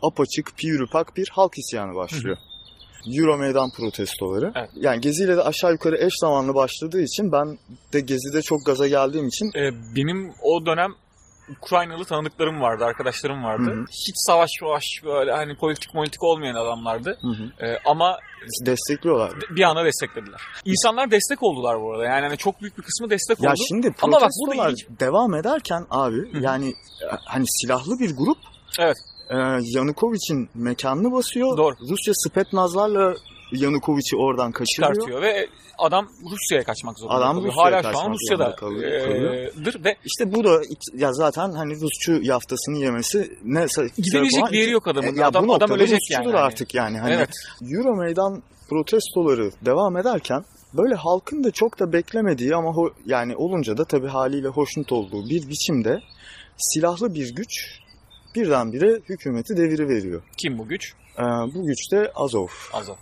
Speaker 1: apaçık, piyürüpak bir halk isyanı başlıyor. Euro meydan protestoları.
Speaker 2: Evet.
Speaker 1: Yani Gezi'yle de aşağı yukarı eş zamanlı başladığı için ben de Gezi'de çok gaza geldiğim için
Speaker 2: Ee, benim o dönem Ukraynalı tanıdıklarım vardı, arkadaşlarım vardı.
Speaker 1: Hı hı.
Speaker 2: Hiç savaş savaş böyle hani politik politik olmayan adamlardı.
Speaker 1: hı hı,
Speaker 2: Ee, ama
Speaker 1: destekliyorlar.
Speaker 2: de- bir anda desteklediler. İnsanlar destek oldular bu arada. Yani hani çok büyük bir kısmı destek
Speaker 1: Ya
Speaker 2: oldu.
Speaker 1: şimdi
Speaker 2: Ama bak burada
Speaker 1: protestolar
Speaker 2: ilginç-
Speaker 1: devam ederken abi
Speaker 2: Hı hı.
Speaker 1: yani e, hani silahlı bir grup
Speaker 2: Evet.
Speaker 1: e, Yanukovic'in mekanını basıyor.
Speaker 2: Doğru.
Speaker 1: Rusya Spetnazlarla Yanukovic'i oradan kaçırıyor.
Speaker 2: çıkartıyor ve adam Rusya'ya kaçmak zorunda
Speaker 1: Adam
Speaker 2: kalıyor.
Speaker 1: Rusya'ya
Speaker 2: Hala şu an
Speaker 1: kaçmak
Speaker 2: Rusya'da
Speaker 1: zorunda kalıyor- kalıyor.
Speaker 2: eee, ve
Speaker 1: İşte bu da ya zaten hani Rusçu yaftasını yemesi ne
Speaker 2: gidebilecek bir yeri yok adamın.
Speaker 1: E, ya
Speaker 2: adam,
Speaker 1: bu
Speaker 2: adam ölecek yani.
Speaker 1: artık yani. Hani
Speaker 2: Evet.
Speaker 1: Euro meydan protestoları devam ederken böyle halkın da çok da beklemediği ama ho- yani olunca da tabii haliyle hoşnut olduğu bir biçimde silahlı bir güç birdenbire hükümeti deviri veriyor.
Speaker 2: Kim bu güç?
Speaker 1: Ee, bu güç de Azov.
Speaker 2: Azov.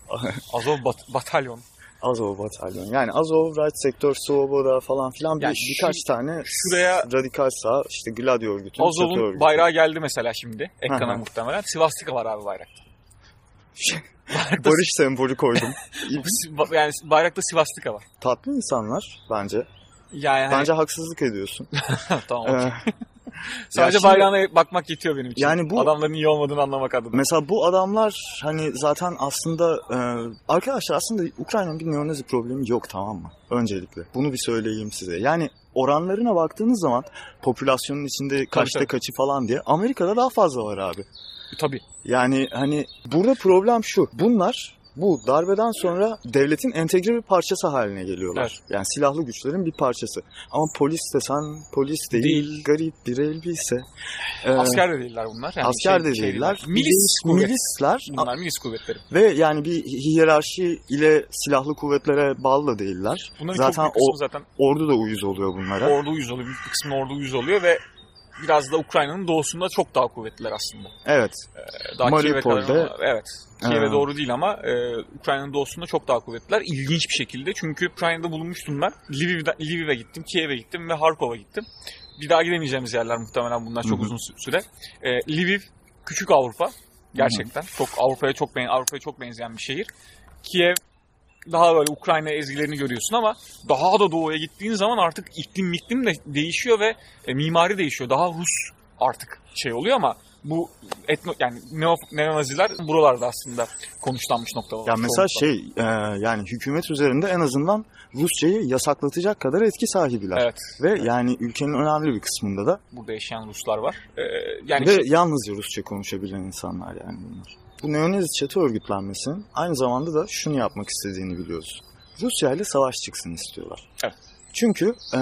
Speaker 2: Azov bat- batalyon. [laughs]
Speaker 1: Azov batalyon. Yani Azov, Right Sector, Svoboda falan filan bir,
Speaker 2: Ya şu-
Speaker 1: birkaç tane
Speaker 2: Şuraya
Speaker 1: radikal sağ işte Gladio örgütü,
Speaker 2: Azov'un
Speaker 1: örgütü.
Speaker 2: bayrağı geldi mesela şimdi. Ekrana muhtemelen. Sivastika var abi bayrakta. [laughs]
Speaker 1: Barış sembolü koydum. [laughs]
Speaker 2: yani bayrakta Sivastika var.
Speaker 1: Tatlı insanlar bence.
Speaker 2: Yani hani-
Speaker 1: Bence haksızlık ediyorsun.
Speaker 2: tamam.
Speaker 1: Ee, [laughs]
Speaker 2: Sadece
Speaker 1: şimdi-
Speaker 2: bayrağına bakmak yetiyor benim için.
Speaker 1: Yani bu-
Speaker 2: Adamların iyi olmadığını anlamak adına.
Speaker 1: Mesela bu adamlar hani zaten aslında e, arkadaşlar aslında Ukrayna'nın bir neonazi problemi yok tamam mı? Öncelikle. Bunu bir söyleyeyim size. Yani oranlarına baktığınız zaman popülasyonun içinde kaçta
Speaker 2: tabii.
Speaker 1: kaçı falan diye Amerika'da daha fazla var abi.
Speaker 2: Tabii.
Speaker 1: Yani hani burada problem şu. Bunlar bu darbeden sonra devletin entegre bir parçası haline geliyorlar.
Speaker 2: Evet.
Speaker 1: Yani silahlı güçlerin bir parçası. Ama polis desen polis değil,
Speaker 2: Değil.
Speaker 1: garip bir elbise. Ee,
Speaker 2: Asker de değiller bunlar. Yani
Speaker 1: asker
Speaker 2: şey-
Speaker 1: de
Speaker 2: şey
Speaker 1: değiller.
Speaker 2: Milis kuvvet.
Speaker 1: milisler.
Speaker 2: Bunlar milis kuvvetleri.
Speaker 1: Ve yani bir hiyerarşi ile silahlı kuvvetlere bağlı da değiller.
Speaker 2: Bunların
Speaker 1: Zaten o-
Speaker 2: zaten
Speaker 1: Ordu da uyuz oluyor bunlara.
Speaker 2: ordu yüz oluyor. Büyük bir kısmı ordu yüz oluyor ve biraz da Ukrayna'nın doğusunda çok daha kuvvetliler aslında.
Speaker 1: Evet.
Speaker 2: Daha Kiev'e kadar
Speaker 1: Mariupol'de-
Speaker 2: ama- evet. Kiev'e
Speaker 1: Ha.
Speaker 2: doğru değil ama e, Ukrayna'nın doğusunda çok daha kuvvetliler. İlginç bir şekilde. Çünkü Ukrayna'da bulunmuştum ben. Lviv'de, Lviv'e gittim, Kiev'e gittim ve Harkov'a gittim. Bir daha gidemeyeceğimiz yerler muhtemelen bunlar çok
Speaker 1: Hı hı.
Speaker 2: uzun sü- süre. E, Lviv küçük Avrupa. Gerçekten. Çok Avrupa'ya çok ben Avrupa'ya çok benzeyen bir şehir. Kiev daha böyle Ukrayna ezgilerini görüyorsun ama daha da doğuya gittiğin zaman artık iklim iklim de değişiyor ve e, mimari değişiyor. Daha Rus artık şey oluyor ama bu etno yani neo, neonaziler buralarda aslında konuşlanmış noktalar.
Speaker 1: Ya mesela
Speaker 2: çoğunlukla.
Speaker 1: şey e, yani hükümet üzerinde en azından Rusçayı yasaklatacak kadar etki sahibiler.
Speaker 2: Evet.
Speaker 1: Ve yani ülkenin önemli bir kısmında da
Speaker 2: Burada yaşayan Ruslar var. Ee, yani
Speaker 1: ve
Speaker 2: şey-
Speaker 1: yalnızca Rusça konuşabilen insanlar yani bunlar. Bu neonazi çete örgütlenmesinin aynı zamanda da şunu yapmak istediğini biliyoruz. Rusya ile savaş çıksın istiyorlar.
Speaker 2: Evet.
Speaker 1: Çünkü e,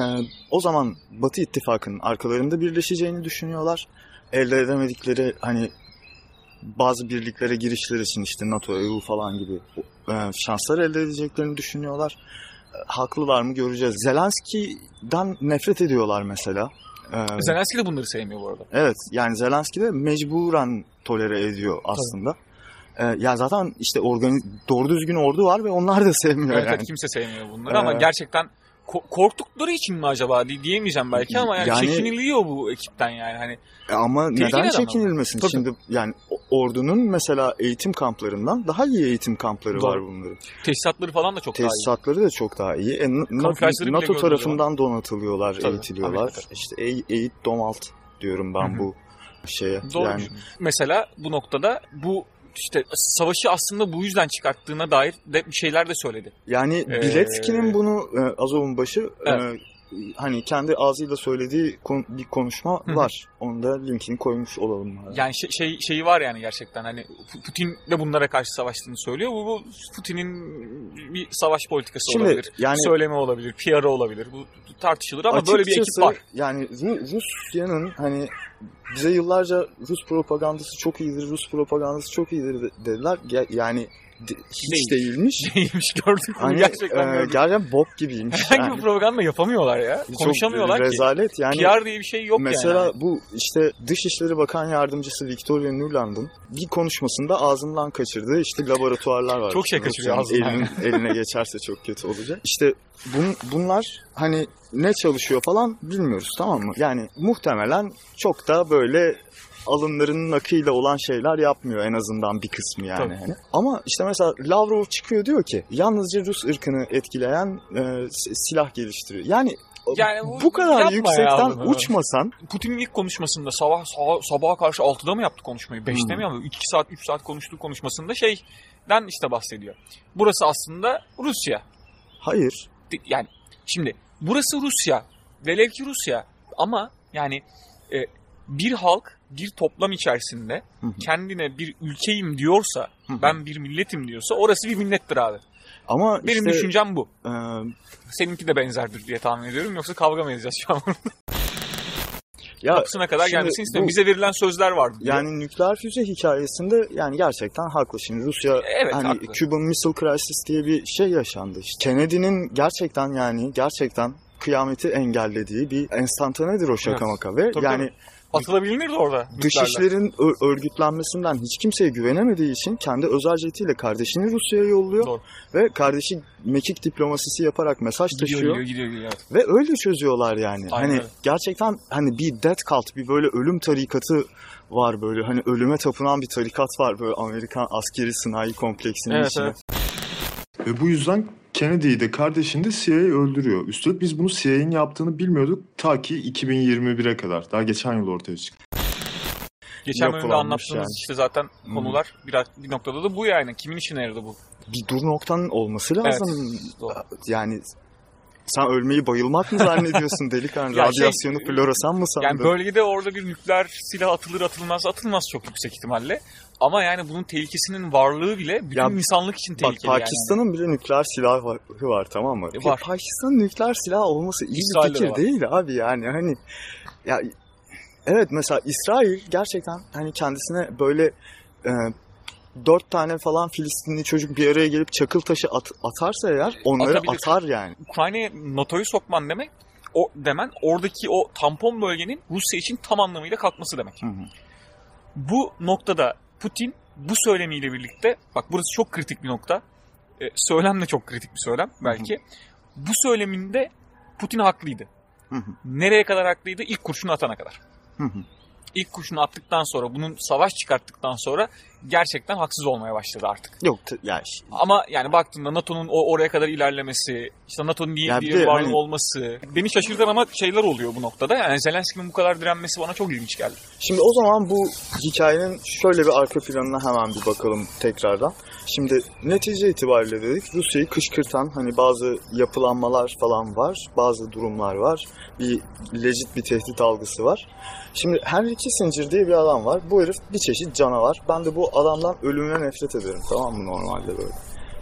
Speaker 1: o zaman Batı ittifakının arkalarında birleşeceğini düşünüyorlar. Elde edemedikleri hani bazı birliklere girişler için işte NATO, EU falan gibi e, şanslar elde edeceklerini düşünüyorlar. E, haklılar mı göreceğiz. Zelenski'den nefret ediyorlar mesela. E,
Speaker 2: Zelenski de bunları sevmiyor bu arada.
Speaker 1: Evet yani Zelenski de mecburen tolere ediyor aslında. Ee, ya zaten işte organiz doğru düzgün ordu var ve onlar da sevmiyor
Speaker 2: Evet,
Speaker 1: yani.
Speaker 2: evet, kimse sevmiyor bunları ama
Speaker 1: Ee,
Speaker 2: gerçekten ko- korktukları için mi acaba di- diyemeyeceğim belki ama yani,
Speaker 1: Yani-
Speaker 2: çekiniliyor bu ekipten yani hani
Speaker 1: E Ama neden çekinilmesin?
Speaker 2: Tabii.
Speaker 1: Şimdi yani ordunun mesela eğitim kamplarından daha iyi eğitim kampları
Speaker 2: Doğru.
Speaker 1: var bunların.
Speaker 2: teçhizatları falan da çok daha iyi.
Speaker 1: Tesisatları da çok daha iyi. E, NATO tarafından donatılıyorlar,
Speaker 2: Tabii,
Speaker 1: eğitiliyorlar.
Speaker 2: Amerika'da.
Speaker 1: İşte e- eğit domalt diyorum ben
Speaker 2: Hı hı.
Speaker 1: bu şeye.
Speaker 2: Doğru.
Speaker 1: Yani
Speaker 2: Mesela bu noktada bu işte savaşı aslında bu yüzden çıkarttığına dair de bir şeyler de söyledi.
Speaker 1: Yani
Speaker 2: Ee,
Speaker 1: Biletski'nin bunu e, Azov'un başı
Speaker 2: Evet.
Speaker 1: e, hani kendi ağzıyla söylediği kon- bir konuşma var. Onu da linkini koymuş olalım.
Speaker 2: Yani şey, şey şeyi var yani gerçekten hani Putin de bunlara karşı savaştığını söylüyor. Bu, bu Putin'in bir savaş politikası
Speaker 1: Şimdi
Speaker 2: olabilir.
Speaker 1: yani
Speaker 2: Söyleme olabilir, PR'ı olabilir. Bu tartışılır ama böyle bir ekip var.
Speaker 1: Yani Ru- Rusya'nın hani bize yıllarca Rus propagandası çok iyidir, Rus propagandası çok iyidir de- dediler. Yani de- hiç
Speaker 2: Değil.
Speaker 1: değilmiş. [laughs]
Speaker 2: Neymiş gördük
Speaker 1: Hani
Speaker 2: gerçekten.
Speaker 1: e,
Speaker 2: gördük.
Speaker 1: gerçekten bok gibiymiş. [laughs]
Speaker 2: Herhangi
Speaker 1: yani.
Speaker 2: bir propaganda yapamıyorlar ya.
Speaker 1: Çok
Speaker 2: Konuşamıyorlar ki.
Speaker 1: rezalet yani.
Speaker 2: PR diye bir şey yok
Speaker 1: Mesela
Speaker 2: yani.
Speaker 1: bu işte Dışişleri Bakan Yardımcısı Victoria Nuland'ın bir konuşmasında ağzından kaçırdığı işte laboratuvarlar var.
Speaker 2: Çok şey kaçırıyor ağzından.
Speaker 1: Elinin, [laughs] eline geçerse çok kötü olacak. İşte bun, bunlar hani ne çalışıyor falan bilmiyoruz tamam mı? Yani muhtemelen çok da böyle alınlarının akıyla olan şeyler yapmıyor en azından bir kısmı yani.
Speaker 2: Tabii.
Speaker 1: Hani. Ama işte mesela Lavrov çıkıyor diyor ki yalnızca Rus ırkını etkileyen e, silah geliştiriyor. Yani,
Speaker 2: Yani
Speaker 1: bu,
Speaker 2: bu-
Speaker 1: kadar yüksekten
Speaker 2: ya
Speaker 1: uçmasan
Speaker 2: Putin'in ilk konuşmasında sabah sabah sabaha karşı 6'da mı yaptı konuşmayı? 5'te
Speaker 1: Hmm.
Speaker 2: mi yaptı? 2 saat 3 saat konuştuğu konuşmasında şeyden işte bahsediyor. Burası aslında Rusya.
Speaker 1: hayır
Speaker 2: Yani şimdi burası Rusya. Velev ki Rusya ama yani e, bir halk bir toplam içerisinde kendine bir ülkeyim diyorsa, ben bir milletim diyorsa orası bir millettir abi.
Speaker 1: Ama
Speaker 2: Benim
Speaker 1: işte,
Speaker 2: düşüncem bu.
Speaker 1: e,
Speaker 2: Seninki de benzerdir diye tahmin ediyorum. Yoksa kavga mı edeceğiz şu an? [laughs]
Speaker 1: ya
Speaker 2: Kapısına kadar gelmesini istiyorum.
Speaker 1: bu-
Speaker 2: Bize verilen sözler vardı. diyor.
Speaker 1: yani nükleer füze hikayesinde yani gerçekten haklı. Şimdi Rusya
Speaker 2: Evet,
Speaker 1: hani
Speaker 2: haklı.
Speaker 1: Cuban Missile Crisis diye bir şey yaşandı. İşte Kennedy'nin gerçekten yani gerçekten kıyameti engellediği bir enstantanedir o şaka
Speaker 2: Evet.
Speaker 1: maka ve
Speaker 2: Tabii,
Speaker 1: yani
Speaker 2: Atılabilirdi orada.
Speaker 1: dışişlerin örgütlenmesinden hiç kimseye güvenemediği için kendi özel jetiyle kardeşini Rusya'ya yolluyor
Speaker 2: Doğru.
Speaker 1: ve kardeşi mekik diplomasisi yaparak mesaj
Speaker 2: Gidiyor,
Speaker 1: taşıyor.
Speaker 2: gidiyor, gidiyor, gidiyor. evet.
Speaker 1: Ve öyle çözüyorlar yani.
Speaker 2: Aynen
Speaker 1: hani gerçekten hani bir death cult, bir böyle ölüm tarikatı var böyle. Hani ölüme tapınan bir tarikat var böyle Amerikan askeri sanayi kompleksinin
Speaker 2: Evet,
Speaker 1: içinde.
Speaker 2: evet.
Speaker 3: Ve bu yüzden Kennedy'yi de kardeşini de CIA öldürüyor. Üstelik biz bunu CIA'nin yaptığını bilmiyorduk ta ki 2021'e kadar. Daha geçen yıl ortaya çıktı.
Speaker 2: Geçen bölümde anlattığımız
Speaker 1: yani.
Speaker 2: işte zaten
Speaker 1: Hmm.
Speaker 2: konular biraz bir noktada da bu yani. Kimin işine yaradı bu?
Speaker 1: Bir dur noktanın olması lazım.
Speaker 2: doğru.
Speaker 1: Yani sen ölmeyi bayılmak mı zannediyorsun [laughs] delikanlı?
Speaker 2: Şey,
Speaker 1: Radyasyonu floresan mı sandın?
Speaker 2: Yani bölgede orada bir nükleer silah atılır atılmaz atılmaz çok yüksek ihtimalle. Ama yani bunun tehlikesinin varlığı bile bütün
Speaker 1: Ya,
Speaker 2: insanlık için
Speaker 1: Bak
Speaker 2: tehlikeli yani.
Speaker 1: Pakistan'ın bile nükleer silahı var, var tamam mı?
Speaker 2: E, var.
Speaker 1: Pakistan'ın nükleer silah olması iyi
Speaker 2: İsrail'de
Speaker 1: bir fikir
Speaker 2: var.
Speaker 1: değil abi yani hani ya evet mesela İsrail gerçekten hani kendisine böyle e, dört tane falan Filistinli çocuk bir araya gelip çakıl taşı at- atarsa eğer onları
Speaker 2: Atabilir.
Speaker 1: atar yani.
Speaker 2: Ukrayna'ya NATO'yu sokman demek o demen oradaki o tampon bölgenin Rusya için tam anlamıyla kalkması demek.
Speaker 1: Hı hı.
Speaker 2: Bu noktada Putin bu söylemiyle birlikte bak burası çok kritik bir nokta. E, söylem de çok kritik bir söylem belki. Bu söyleminde Putin haklıydı.
Speaker 1: Hı hı.
Speaker 2: Nereye kadar haklıydı? İlk kurşunu atana kadar.
Speaker 1: Hı hı.
Speaker 2: İlk kurşunu attıktan sonra, bunun savaş çıkarttıktan sonra gerçekten haksız olmaya başladı artık.
Speaker 1: Yok ya ş-
Speaker 2: Ama yani baktığında NATO'nun o oraya kadar ilerlemesi, işte NATO'nun
Speaker 1: Ya bir
Speaker 2: varlığı
Speaker 1: hani-
Speaker 2: olması beni şaşırtan ama şeyler oluyor bu noktada. Yani Zelenski'nin bu kadar direnmesi bana çok ilginç geldi.
Speaker 1: Şimdi o zaman bu hikayenin şöyle bir arka planına hemen bir bakalım tekrardan. Şimdi netice itibariyle dedik Rusya'yı kışkırtan hani bazı yapılanmalar falan var, bazı durumlar var. Bir legit bir tehdit algısı var. Şimdi Henry Kissinger diye bir adam var. Bu herif bir çeşit canavar. Ben de bu adamdan ölümüne nefret ederim tamam mı normalde böyle.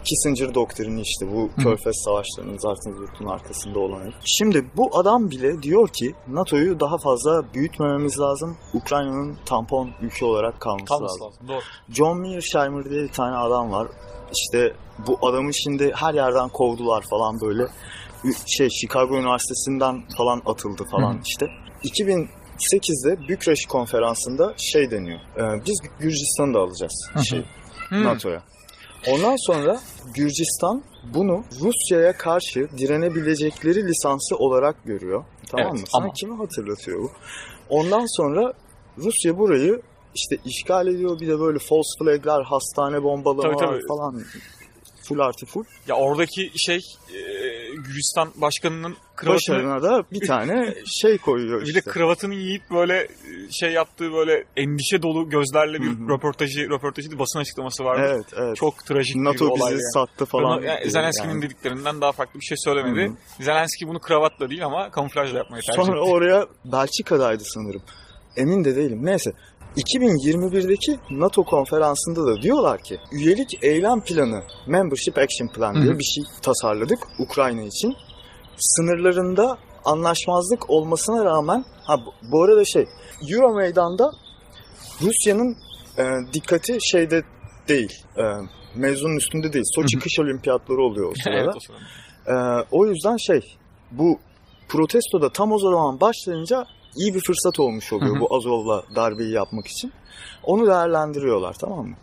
Speaker 1: Kissinger doktrini işte bu Körfez Savaşları'nın zaten yurtun arkasında olan herif. Şimdi bu adam bile diyor ki NATO'yu daha fazla büyütmememiz lazım. Ukrayna'nın tampon ülke olarak kalması
Speaker 2: Kalması
Speaker 1: lazım.
Speaker 2: lazım. Doğru.
Speaker 1: John Mearsheimer diye bir tane adam var. İşte bu adamı şimdi her yerden kovdular falan böyle. Şey Chicago Üniversitesi'nden falan atıldı falan
Speaker 2: Hı hı.
Speaker 1: işte. 2008'de Bükreş konferansında şey deniyor. e, biz Gürcistan'ı da alacağız
Speaker 2: Hı hı.
Speaker 1: şey. NATO'ya. Ondan sonra Gürcistan bunu Rusya'ya karşı direnebilecekleri lisansı olarak görüyor. Tamam
Speaker 2: Evet,
Speaker 1: mı? Sana
Speaker 2: ama-
Speaker 1: kimi hatırlatıyor bu? Ondan sonra Rusya burayı işte işgal ediyor. Bir de böyle false flag'ler, hastane bombalamalar
Speaker 2: Tabii, tabii.
Speaker 1: falan. Full artı full.
Speaker 2: Ya oradaki şey e, Gürcistan başkanının kravatını
Speaker 1: Başarına da bir tane şey koyuyor
Speaker 2: bir
Speaker 1: işte.
Speaker 2: de kravatını yiyip böyle e, şey yaptığı böyle endişe dolu gözlerle bir röportajı röportajı basın açıklaması vardı.
Speaker 1: Evet, evet.
Speaker 2: Çok trajik bir
Speaker 1: NATO
Speaker 2: olay
Speaker 1: bizi
Speaker 2: yani.
Speaker 1: sattı falan.
Speaker 2: Yani
Speaker 1: diyor
Speaker 2: Zelenski'nin
Speaker 1: yani.
Speaker 2: dediklerinden daha farklı bir şey söylemedi. Zelenski bunu kravatla değil ama kamuflajla yapmayı tercih
Speaker 1: Sonra
Speaker 2: etti.
Speaker 1: oraya Belçika'daydı sanırım. Emin de değilim. Neyse. 2021'deki NATO konferansında da diyorlar ki üyelik eylem planı, Membership Action Plan diye bir şey tasarladık Ukrayna için. Sınırlarında anlaşmazlık olmasına rağmen ha bu, arada şey Euro meydanda Rusya'nın e, dikkati şeyde değil. E, mevzunun üstünde değil. Soçi kış olimpiyatları oluyor o sırada.
Speaker 2: evet o sırada.
Speaker 1: Ee, o yüzden şey bu protesto da tam o zaman başlayınca iyi bir fırsat olmuş oluyor
Speaker 2: Hı hı.
Speaker 1: bu Azov'la darbeyi yapmak için. Onu değerlendiriyorlar tamam mı?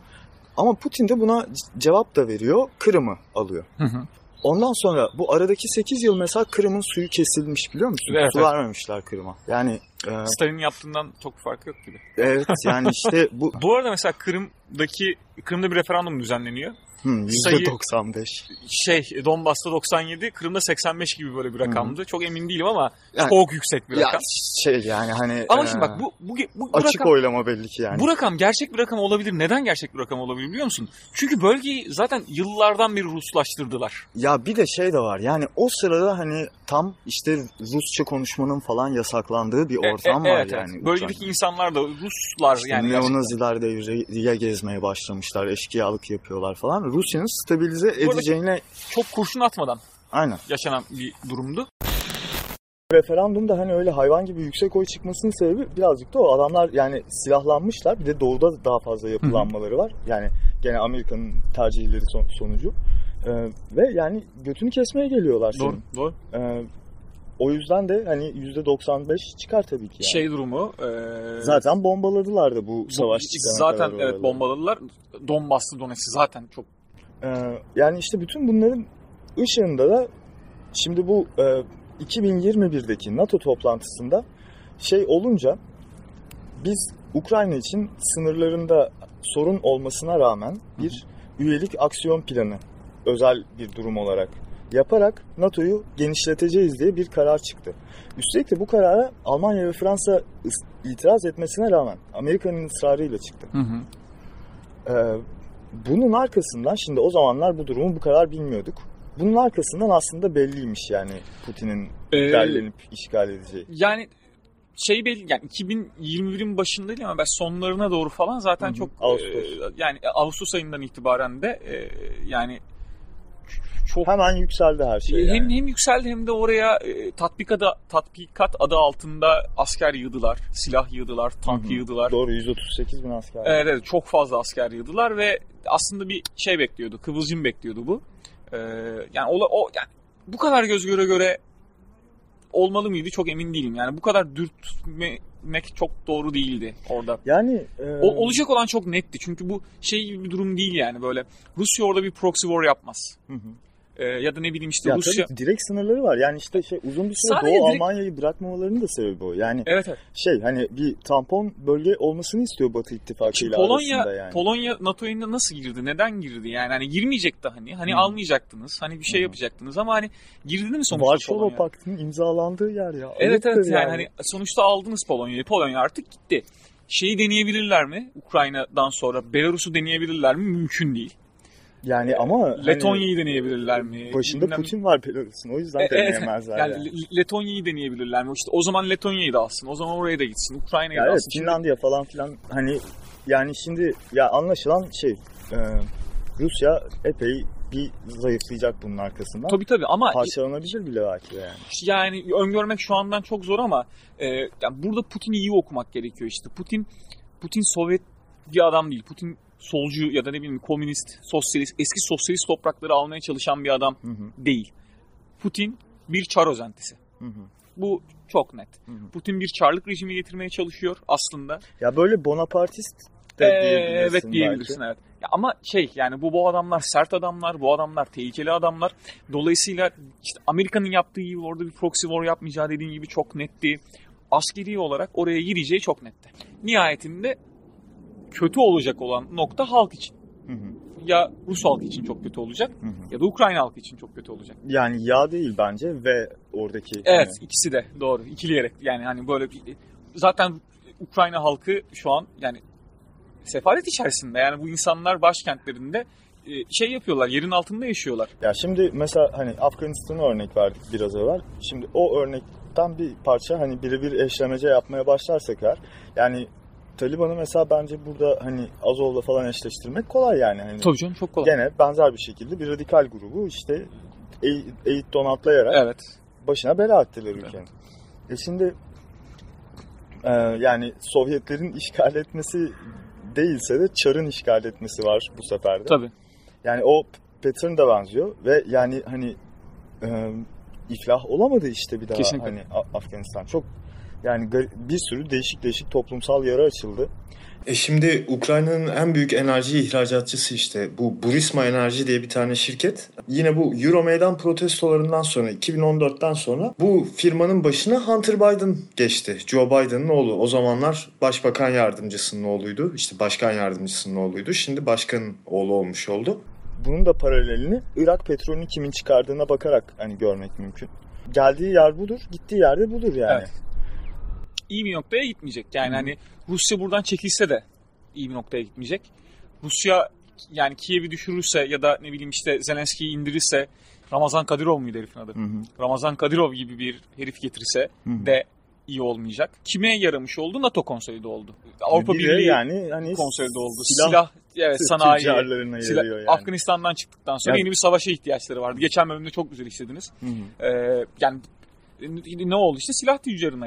Speaker 1: Ama Putin de buna cevap da veriyor. Kırım'ı alıyor.
Speaker 2: Hı hı.
Speaker 1: Ondan sonra bu aradaki 8 yıl mesela Kırım'ın suyu kesilmiş biliyor musun?
Speaker 2: Evet,
Speaker 1: Su vermemişler Kırım'a. Yani e,
Speaker 2: Stalin'in yaptığından çok farkı yok gibi.
Speaker 1: evet yani işte bu [laughs]
Speaker 2: Bu arada mesela Kırım'daki Kırım'da bir referandum düzenleniyor.
Speaker 1: Hmm,
Speaker 2: Sayı-
Speaker 1: %95.
Speaker 2: Şey Donbas'ta 97, Kırım'da 85 gibi böyle bir rakamdı. Çok emin değilim ama
Speaker 1: Yani-
Speaker 2: çok yüksek bir
Speaker 1: Ya
Speaker 2: rakam.
Speaker 1: şey yani hani
Speaker 2: Ama
Speaker 1: e,
Speaker 2: şimdi bak bu bu, bu, bu
Speaker 1: açık
Speaker 2: rakam
Speaker 1: oylama belli ki yani.
Speaker 2: Bu rakam gerçek bir rakam olabilir. Neden gerçek bir rakam olabilir biliyor musun? Çünkü bölgeyi zaten yıllardan beri Ruslaştırdılar.
Speaker 1: Ya bir de şey de var yani o sırada hani tam işte Rusça konuşmanın falan yasaklandığı bir
Speaker 2: E-
Speaker 1: ortam
Speaker 2: e-
Speaker 1: var
Speaker 2: evet,
Speaker 1: yani.
Speaker 2: evet. Bölgedeki insanlar da Ruslar
Speaker 1: İşte
Speaker 2: yani.
Speaker 1: neonaziler devreye gezmeye başlamışlar, eşkıyalık yapıyorlar falan. Rusya'nın stabilize edeceğine
Speaker 2: Çok kurşun atmadan
Speaker 1: aynen.
Speaker 2: yaşanan bir durumdu.
Speaker 1: Referandumda hani öyle hayvan gibi yüksek oy çıkmasının sebebi birazcık da o. Adamlar yani silahlanmışlar. Bir de doğuda daha fazla yapılanmaları var. Yani gene Amerika'nın tercihleri son- sonucu. Ee, ve yani götünü kesmeye geliyorlar senin.
Speaker 2: doğru.
Speaker 1: Ee, o yüzden de hani %95 çıkar tabii ki yani.
Speaker 2: Şey durumu. e,
Speaker 1: Zaten bombaladılar da bu
Speaker 2: bu-
Speaker 1: savaş çıkana
Speaker 2: Zaten
Speaker 1: kadar
Speaker 2: evet
Speaker 1: oraları.
Speaker 2: bombaladılar. Donbas'lı Donetsk'i zaten çok
Speaker 1: yani işte bütün bunların ışığında da şimdi bu e, 2021'deki NATO toplantısında şey olunca biz Ukrayna için sınırlarında sorun olmasına rağmen bir üyelik aksiyon planı özel bir durum olarak yaparak NATO'yu genişleteceğiz diye bir karar çıktı. Üstelik de bu karara Almanya ve Fransa itiraz etmesine rağmen Amerika'nın ısrarıyla çıktı.
Speaker 2: Hı hı.
Speaker 1: Ee, bunun arkasından şimdi o zamanlar bu durumu bu kadar bilmiyorduk. Bunun arkasından aslında belliymiş yani Putin'in
Speaker 2: Ee,
Speaker 1: derlenip işgal edeceği.
Speaker 2: Yani şey belli yani 2021'in başında değil ama ben sonlarına doğru falan zaten
Speaker 1: Hı hı.
Speaker 2: çok
Speaker 1: Ağustos.
Speaker 2: e, yani Ağustos ayından itibaren de e, yani çok
Speaker 1: Hemen yükseldi her şey.
Speaker 2: hem
Speaker 1: yani.
Speaker 2: hem yükseldi hem de oraya e, tatbikat adı, tatbikat adı altında asker yığdılar, silah yığdılar, tank
Speaker 1: Hı hı.
Speaker 2: yığdılar.
Speaker 1: Doğru 138 bin asker.
Speaker 2: Evet, evet çok fazla asker yığdılar ve aslında bir şey bekliyordu, kıvılcım bekliyordu bu. Ee, yani o, o yani bu kadar göz göre göre olmalı mıydı çok emin değilim. Yani bu kadar dürtmek çok doğru değildi orada.
Speaker 1: Yani e,
Speaker 2: O, olacak olan çok netti. Çünkü bu şey gibi bir durum değil yani böyle. Rusya orada bir proxy war yapmaz.
Speaker 1: Hı hı.
Speaker 2: Ee, ya da ne bileyim işte
Speaker 1: ya
Speaker 2: Rusya...
Speaker 1: tabii direkt sınırları var. Yani işte şey uzun bir süre
Speaker 2: Sadece
Speaker 1: Doğu
Speaker 2: direkt-
Speaker 1: Almanya'yı bırakmamalarının da sebebi o. Yani
Speaker 2: Evet evet.
Speaker 1: şey hani bir tampon bölge olmasını istiyor Batı İttifakı ile
Speaker 2: Polonya,
Speaker 1: arasında yani.
Speaker 2: Polonya NATO'ya nasıl girdi? Neden girdi? Yani hani girmeyecekti hani. Hani
Speaker 1: Hı.
Speaker 2: almayacaktınız. Hani bir şey
Speaker 1: Hı.
Speaker 2: yapacaktınız ama hani girdi mi sonuçta
Speaker 1: Varşova
Speaker 2: Polonya?
Speaker 1: Paktı'nın imzalandığı yer ya.
Speaker 2: Evet evet yani. hani sonuçta aldınız Polonya'yı. Polonya artık gitti. Şeyi deneyebilirler mi? Ukrayna'dan sonra Belarus'u deneyebilirler mi? Mümkün değil.
Speaker 1: Yani ama hani
Speaker 2: Letonya'yı deneyebilirler mi?
Speaker 1: başında
Speaker 2: Bilmem-
Speaker 1: Putin var Belarus'un. O yüzden
Speaker 2: E,
Speaker 1: deneyemezler
Speaker 2: yani.
Speaker 1: yani.
Speaker 2: Le- Letonya'yı deneyebilirler mi? İşte o zaman Letonya'yı da alsın. O zaman oraya da gitsin. Ukrayna'yı
Speaker 1: Ya
Speaker 2: da
Speaker 1: evet
Speaker 2: alsın. Şimdi-
Speaker 1: Finlandiya falan filan hani yani şimdi ya anlaşılan şey e, Rusya epey bir zayıflayacak bunun arkasından.
Speaker 2: Tabii tabii ama
Speaker 1: Parçalanabilir bile belki de yani.
Speaker 2: yani öngörmek şu andan çok zor ama e, yani burada Putin'i iyi okumak gerekiyor işte. Putin Putin Sovyet bir adam değil. Putin solcu ya da ne bileyim komünist, sosyalist, eski sosyalist toprakları almaya çalışan bir adam
Speaker 1: Hı hı,
Speaker 2: değil. Putin bir çar özentisi.
Speaker 1: hı hı,
Speaker 2: Bu çok net.
Speaker 1: hı hı.
Speaker 2: Putin bir çarlık rejimi getirmeye çalışıyor aslında.
Speaker 1: Ya böyle Bonapartist de
Speaker 2: Ee,
Speaker 1: diyebilirsin
Speaker 2: evet diyebilirsin evet. Ya ama şey yani bu bu adamlar sert adamlar, bu adamlar tehlikeli adamlar. Dolayısıyla işte Amerika'nın yaptığı gibi orada bir proxy war yapmayacağı dediğin gibi çok netti. Askeri olarak oraya gireceği çok netti. Nihayetinde kötü olacak olan nokta halk için.
Speaker 1: Hı hı,
Speaker 2: Ya Rus halkı için çok kötü olacak
Speaker 1: hı hı.
Speaker 2: ya da Ukrayna halkı için çok kötü olacak.
Speaker 1: Yani ya değil bence ve oradaki
Speaker 2: Evet
Speaker 1: hani,
Speaker 2: ikisi de doğru ikileyerek yani hani böyle bir, zaten Ukrayna halkı şu an yani sefalet içerisinde yani bu insanlar başkentlerinde e, şey yapıyorlar yerin altında yaşıyorlar.
Speaker 1: Ya şimdi mesela hani Afganistan'a örnek verdik biraz evvel. Şimdi o örnekten bir parça hani birebir eşlemece yapmaya başlarsak eğer yani Taliban'ı mesela bence burada hani Azov'la falan eşleştirmek kolay yani. Hani
Speaker 2: Tabii canım çok kolay.
Speaker 1: Gene benzer bir şekilde bir radikal grubu işte eğ- eğit donatlayarak
Speaker 2: Evet.
Speaker 1: başına bela ettiler
Speaker 2: Evet.
Speaker 1: ülkenin. E şimdi e, yani Sovyetlerin [laughs] işgal etmesi değilse de Çar'ın işgal etmesi var bu sefer de.
Speaker 2: Tabii.
Speaker 1: Yani o pattern da benziyor ve yani hani e, iflah olamadı işte bir daha
Speaker 2: Kesinlikle.
Speaker 1: hani Afganistan. Çok yani bir sürü değişik değişik toplumsal yara açıldı.
Speaker 3: E şimdi Ukrayna'nın en büyük enerji ihracatçısı işte bu Burisma Enerji diye bir tane şirket. Yine bu Euromaidan protestolarından sonra 2014'ten sonra bu firmanın başına Hunter Biden geçti. Joe Biden'ın oğlu. O zamanlar başbakan yardımcısının oğluydu. İşte başkan yardımcısının oğluydu. Şimdi başkanın oğlu olmuş oldu.
Speaker 1: Bunun da paralelini Irak petrolünü kimin çıkardığına bakarak hani görmek mümkün. Geldiği yer budur, gittiği yerde budur yani.
Speaker 2: Evet. İyi bir noktaya gitmeyecek. Yani
Speaker 1: hı.
Speaker 2: hani Rusya buradan çekilse de iyi bir noktaya gitmeyecek. Rusya yani Kiev'i düşürürse ya da ne bileyim işte Zelenski'yi indirirse Ramazan Kadyrov muydu herifin adı?
Speaker 1: Hı hı.
Speaker 2: Ramazan Kadyrov gibi bir herif getirirse
Speaker 1: Hı hı.
Speaker 2: de iyi olmayacak. Kime yaramış oldu? NATO konsolide oldu. Avrupa Birliği
Speaker 1: yani hani
Speaker 2: konsolide oldu.
Speaker 1: silah,
Speaker 2: Silah, evet sanayi. silah-
Speaker 1: yani.
Speaker 2: Afganistan'dan çıktıktan sonra
Speaker 1: Yani-
Speaker 2: yeni bir savaşa ihtiyaçları vardı. Geçen bölümde çok güzel işlediniz.
Speaker 1: Hı hı.
Speaker 2: Ee, yani ne oldu işte silah tüccarına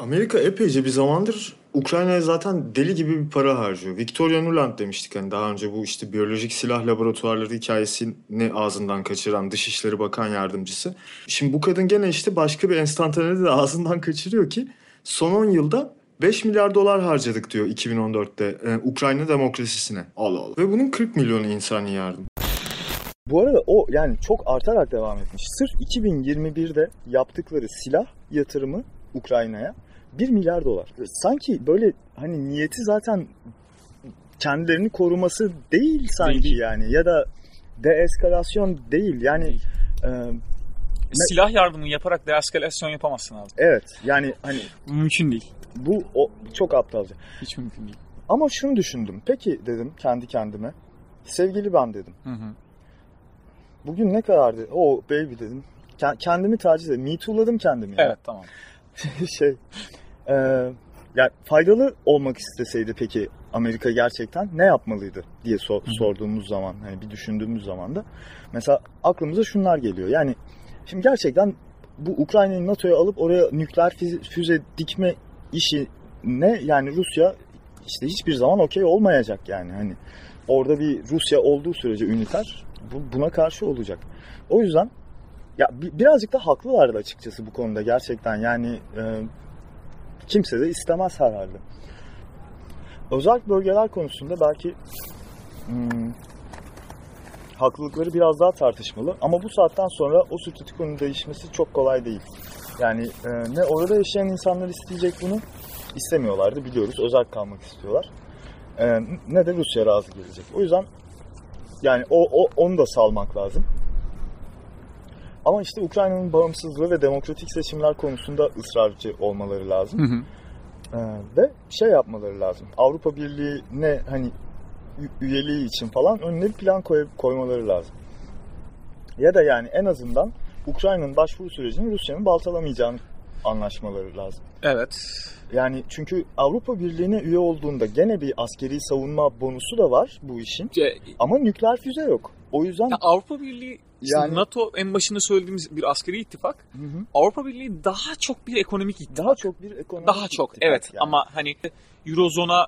Speaker 3: Amerika epeyce bir zamandır Ukrayna'ya zaten deli gibi bir para harcıyor. Victoria Nuland demiştik hani daha önce bu işte biyolojik silah laboratuvarları hikayesini ağzından kaçıran Dışişleri Bakan Yardımcısı. Şimdi bu kadın gene işte başka bir enstantanede de ağzından kaçırıyor ki son 10 yılda 5 milyar dolar harcadık diyor 2014'te e, Ukrayna demokrasisine. Allah Allah. Ve bunun 40 milyonu insani yardım.
Speaker 1: Bu arada o yani çok artarak devam etmiş. Sırf 2021'de yaptıkları silah yatırımı Ukrayna'ya 1 milyar dolar. Sanki böyle hani niyeti zaten kendilerini koruması değil sanki
Speaker 2: Değil.
Speaker 1: yani ya da deeskalasyon değil yani
Speaker 2: Değil.
Speaker 1: e,
Speaker 2: Silah yardımı yaparak deeskalasyon yapamazsın abi.
Speaker 1: evet yani hani
Speaker 2: Mümkün değil.
Speaker 1: bu o, çok aptalca.
Speaker 2: Hiç mümkün değil.
Speaker 1: Ama şunu düşündüm. Peki dedim kendi kendime. Sevgili ben dedim.
Speaker 2: Hı hı.
Speaker 1: Bugün ne kadardı? O baby dedim. Ke- Kendimi taciz ettim. Me too'ladım kendimi. ya.
Speaker 2: Evet tamam. [laughs]
Speaker 1: şey e, yani faydalı olmak isteseydi peki Amerika gerçekten ne yapmalıydı diye so- sorduğumuz zaman hani bir düşündüğümüz zaman da mesela aklımıza şunlar geliyor. Yani şimdi gerçekten bu Ukrayna'yı NATO'ya alıp oraya nükleer füze, dikme işi ne yani Rusya işte hiçbir zaman okey olmayacak yani hani orada bir Rusya olduğu sürece üniter bu, buna karşı olacak. O yüzden ya bi- birazcık da haklılardı açıkçası bu konuda gerçekten yani e, kimse de istemez herhalde. Özel bölgeler konusunda belki hmm, haklılıkları biraz daha tartışmalı ama bu saatten sonra o statükonun değişmesi çok kolay değil. Yani e, ne orada yaşayan insanlar isteyecek bunu istemiyorlardı biliyoruz özel kalmak istiyorlar. E, ne de Rusya razı gelecek. O yüzden yani o, o onu da salmak lazım. Ama işte Ukrayna'nın bağımsızlığı ve demokratik seçimler konusunda ısrarcı olmaları lazım.
Speaker 2: Hı hı.
Speaker 1: Ee, ve şey yapmaları lazım. Avrupa Birliği'ne hani üyeliği için falan önüne bir plan koy- koymaları lazım. Ya da yani en azından Ukrayna'nın başvuru sürecini Rusya'nın baltalamayacağını anlaşmaları lazım.
Speaker 2: Evet.
Speaker 1: Yani çünkü Avrupa Birliği'ne üye olduğunda gene bir askeri savunma bonusu da var bu işin.
Speaker 2: Ya,
Speaker 1: Ama nükleer füze yok. O yüzden
Speaker 2: ya Avrupa Birliği işte
Speaker 1: Yani-
Speaker 2: NATO en başında söylediğimiz bir askeri ittifak.
Speaker 1: Hı hı.
Speaker 2: Avrupa Birliği daha çok bir ekonomik ittifak.
Speaker 1: daha çok bir ekonomik
Speaker 2: Daha çok
Speaker 1: ittifak
Speaker 2: evet
Speaker 1: yani.
Speaker 2: ama hani Eurozona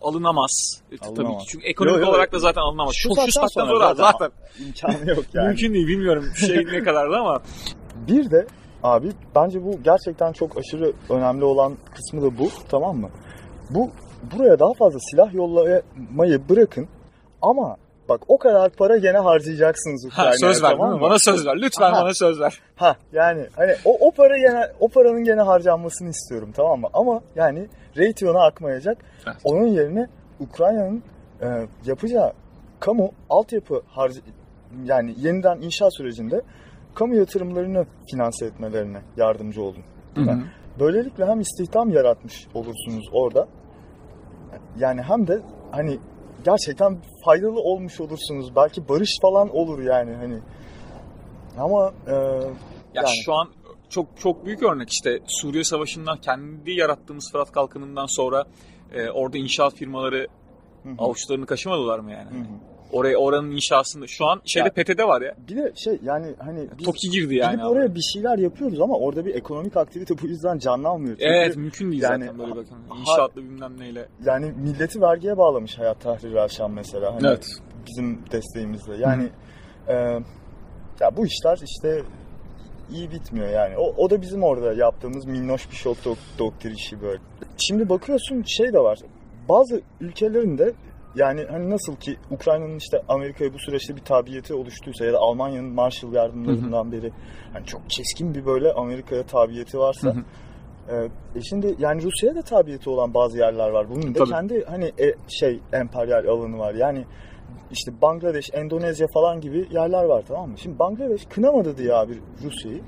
Speaker 2: alınamaz E, tabii
Speaker 1: Alınamaz.
Speaker 2: ki çünkü ekonomik
Speaker 1: Yo, yo,
Speaker 2: olarak da zaten alınamaz.
Speaker 1: şu
Speaker 2: Şu,
Speaker 1: saatten sonra zaten-
Speaker 2: zaten,
Speaker 1: imkanı yok yani. [laughs]
Speaker 2: mümkün değil bilmiyorum şey ne kadardı ama [laughs]
Speaker 1: Bir de abi bence bu gerçekten çok aşırı önemli olan kısmı da bu tamam mı? Bu buraya daha fazla silah yollamayı bırakın ama bak o kadar para gene harcayacaksınız
Speaker 2: ha,
Speaker 1: Ukrayna'ya
Speaker 2: söz ver
Speaker 1: tamam mı?
Speaker 2: Bana söz ver lütfen
Speaker 1: Aha.
Speaker 2: bana söz ver.
Speaker 1: Ha yani hani o, o para gene o paranın gene harcanmasını istiyorum tamam mı? Ama yani Raytheon'a akmayacak.
Speaker 2: Evet.
Speaker 1: Onun yerine Ukrayna'nın e, yapacağı kamu altyapı harcı yani yeniden inşa sürecinde kamu yatırımlarını finanse etmelerine yardımcı olun. Böylelikle hem istihdam yaratmış olursunuz orada. Yani hem de hani gerçekten faydalı olmuş olursunuz. Belki barış falan olur yani hani. Ama e,
Speaker 2: Ya
Speaker 1: Yani.
Speaker 2: şu an çok çok büyük örnek işte Suriye Savaşı'ndan kendi yarattığımız Fırat Kalkanı'ndan sonra e, orada inşaat firmaları
Speaker 1: hı hı,
Speaker 2: avuçlarını kaşımadılar mı yani?
Speaker 1: hı hı.
Speaker 2: Oraya oranın inşasında şu an şeyde
Speaker 1: Ya-
Speaker 2: PT'de var ya.
Speaker 1: bir de şey yani hani biz
Speaker 2: Toki girdi yani.
Speaker 1: gidip
Speaker 2: abi.
Speaker 1: oraya bir şeyler yapıyoruz ama orada bir ekonomik aktivite bu yüzden canlanmıyor. Çünkü
Speaker 2: Evet mümkün değil
Speaker 1: yani-
Speaker 2: zaten böyle bakın. İnşaatlı bilmem neyle.
Speaker 1: yani milleti vergiye bağlamış Hayat Tahrir Erşan mesela. Hani
Speaker 2: Evet.
Speaker 1: bizim desteğimizle. Yani e, ya bu işler işte iyi bitmiyor yani. O, o da bizim orada yaptığımız minnoş bir şok dok, doktor işi böyle. Şimdi bakıyorsun şey de var. Bazı ülkelerin de yani hani nasıl ki Ukrayna'nın işte Amerika'ya bu süreçte bir tabiyeti oluştuysa ya da Almanya'nın Marshall yardımlarından beri hani çok keskin bir böyle Amerika'ya tabiyeti varsa
Speaker 2: Hı hı.
Speaker 1: e, e şimdi yani Rusya'ya da tabiyeti olan bazı yerler var. Bunun da
Speaker 2: Tabii.
Speaker 1: kendi hani e, şey emperyal alanı var. Yani işte Bangladeş, Endonezya falan gibi yerler var tamam mı? Şimdi Bangladeş kınamadı diye abi Rusya'yı.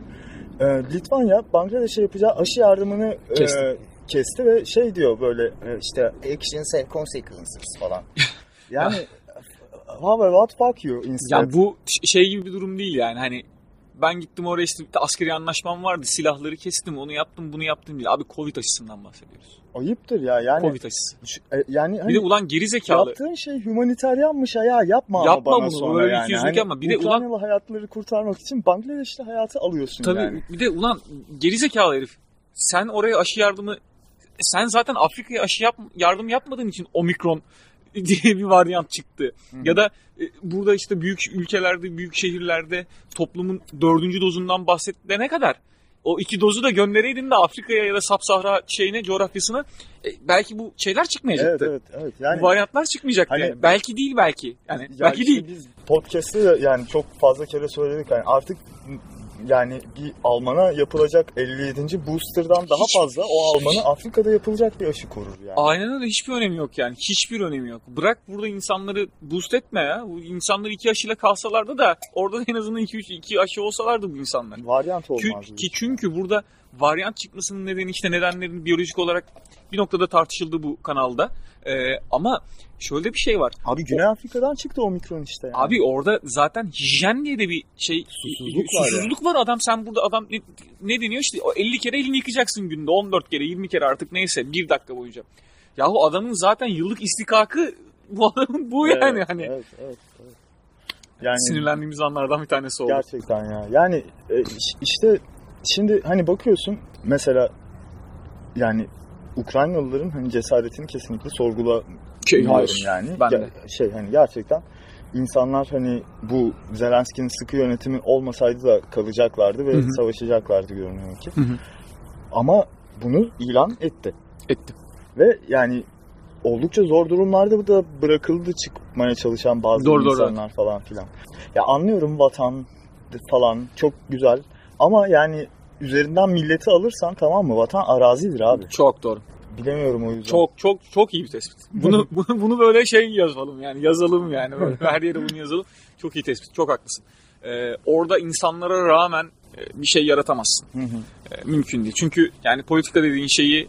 Speaker 1: E, Litvanya Bangladeş'e yapacağı aşı yardımını e,
Speaker 2: Kesti.
Speaker 1: ve şey diyor böyle e, işte actions have consequences falan. [laughs] Yani how about fuck you instead?
Speaker 2: Ya bu şey gibi bir durum değil yani hani ben gittim oraya işte bir askeri anlaşmam vardı silahları kestim onu yaptım bunu yaptım değil. Abi Covid aşısından bahsediyoruz.
Speaker 1: Ayıptır ya yani.
Speaker 2: Covid aşısı.
Speaker 1: e, yani hani
Speaker 2: Bir de ulan geri zekalı.
Speaker 1: yaptığın şey humaniteryanmış ya yapma, ama
Speaker 2: Yapma
Speaker 1: bana
Speaker 2: bunu,
Speaker 1: sonra
Speaker 2: böyle
Speaker 1: yani. Hani
Speaker 2: yapma. Bir de ulan-
Speaker 1: Ukraynalı hayatları kurtarmak için Bangladeşli hayatı alıyorsun
Speaker 2: Tabii
Speaker 1: yani.
Speaker 2: bir de ulan geri zekalı herif. Sen oraya aşı yardımı sen zaten Afrika'ya aşı yap, yardım yapmadığın için omikron [laughs] diye bir varyant çıktı.
Speaker 1: Hı hı.
Speaker 2: Ya da e, burada işte büyük ülkelerde, büyük şehirlerde toplumun dördüncü dozundan bahsedene kadar o iki dozu da göndereydin de Afrika'ya ya da Sapsahra şeyine, coğrafyasına e, belki bu şeyler
Speaker 1: Evet
Speaker 2: çıkmayacaktı.
Speaker 1: evet evet. Yani
Speaker 2: bu varyantlar çıkmayacaktı
Speaker 1: Hani-
Speaker 2: yani. Belki değil belki. Yani
Speaker 1: Ya
Speaker 2: belki
Speaker 1: işte
Speaker 2: değil.
Speaker 1: Biz podcast'te de yani çok fazla kere söyledik hani artık yani bir Alman'a yapılacak 57. booster'dan daha
Speaker 2: Hiç-
Speaker 1: fazla o Alman'ı Afrika'da yapılacak bir aşı korur yani.
Speaker 2: Aynen öyle hiçbir önemi yok yani. Hiçbir önemi yok. Bırak burada insanları boost etme ya. Bu insanlar iki aşıyla kalsalardı da orada en azından iki, üç, iki aşı olsalardı bu insanlar.
Speaker 1: Varyant
Speaker 2: Ki,
Speaker 1: olmaz.
Speaker 2: ki çünkü burada varyant çıkmasının nedeni işte nedenlerin biyolojik olarak bir noktada tartışıldı bu kanalda. Ee, ama şöyle bir şey var.
Speaker 1: Abi Güney Afrika'dan çıktı omikron işte yani.
Speaker 2: Abi orada zaten hijyen diye de bir şey
Speaker 1: Susuzluk var
Speaker 2: susuzluk var adam sen burada adam ne, ne deniyor işte o 50 kere elini yıkacaksın günde 14 kere 20 kere artık neyse bir dakika boyunca. Yahu adamın zaten yıllık istikakı bu [laughs] adamın bu
Speaker 1: Evet,
Speaker 2: yani hani
Speaker 1: Evet, evet, evet. Yani
Speaker 2: sinirlendiğimiz anlardan bir tanesi oldu.
Speaker 1: gerçekten ya. Yani e, iş- işte şimdi hani bakıyorsun mesela yani Ukraynalıların hani cesaretini kesinlikle sorgulamıyorum
Speaker 2: Şey, hayır.
Speaker 1: yani.
Speaker 2: Ben de.
Speaker 1: Şey hani gerçekten insanlar hani bu Zelenski'nin sıkı yönetimi olmasaydı da kalacaklardı ve
Speaker 2: Hı hı.
Speaker 1: savaşacaklardı görünüyor ki.
Speaker 2: Hı hı.
Speaker 1: Ama bunu ilan etti.
Speaker 2: Etti.
Speaker 1: Ve yani oldukça zor durumlarda da bırakıldı çıkmaya çalışan bazı
Speaker 2: Doğru, doğru,
Speaker 1: insanlar falan filan. Ya anlıyorum vatan falan çok güzel ama yani üzerinden milleti alırsan tamam mı? Vatan arazidir abi.
Speaker 2: Çok doğru.
Speaker 1: Bilemiyorum o yüzden.
Speaker 2: Çok çok çok iyi bir tespit. Bunu [laughs] bunu, bunu böyle şey yazalım yani yazalım yani böyle her yere bunu yazalım. Çok iyi tespit. Çok haklısın. Ee, orada insanlara rağmen e, bir şey yaratamazsın.
Speaker 1: Hı hı.
Speaker 2: E, mümkün değil. Çünkü yani politika dediğin şeyi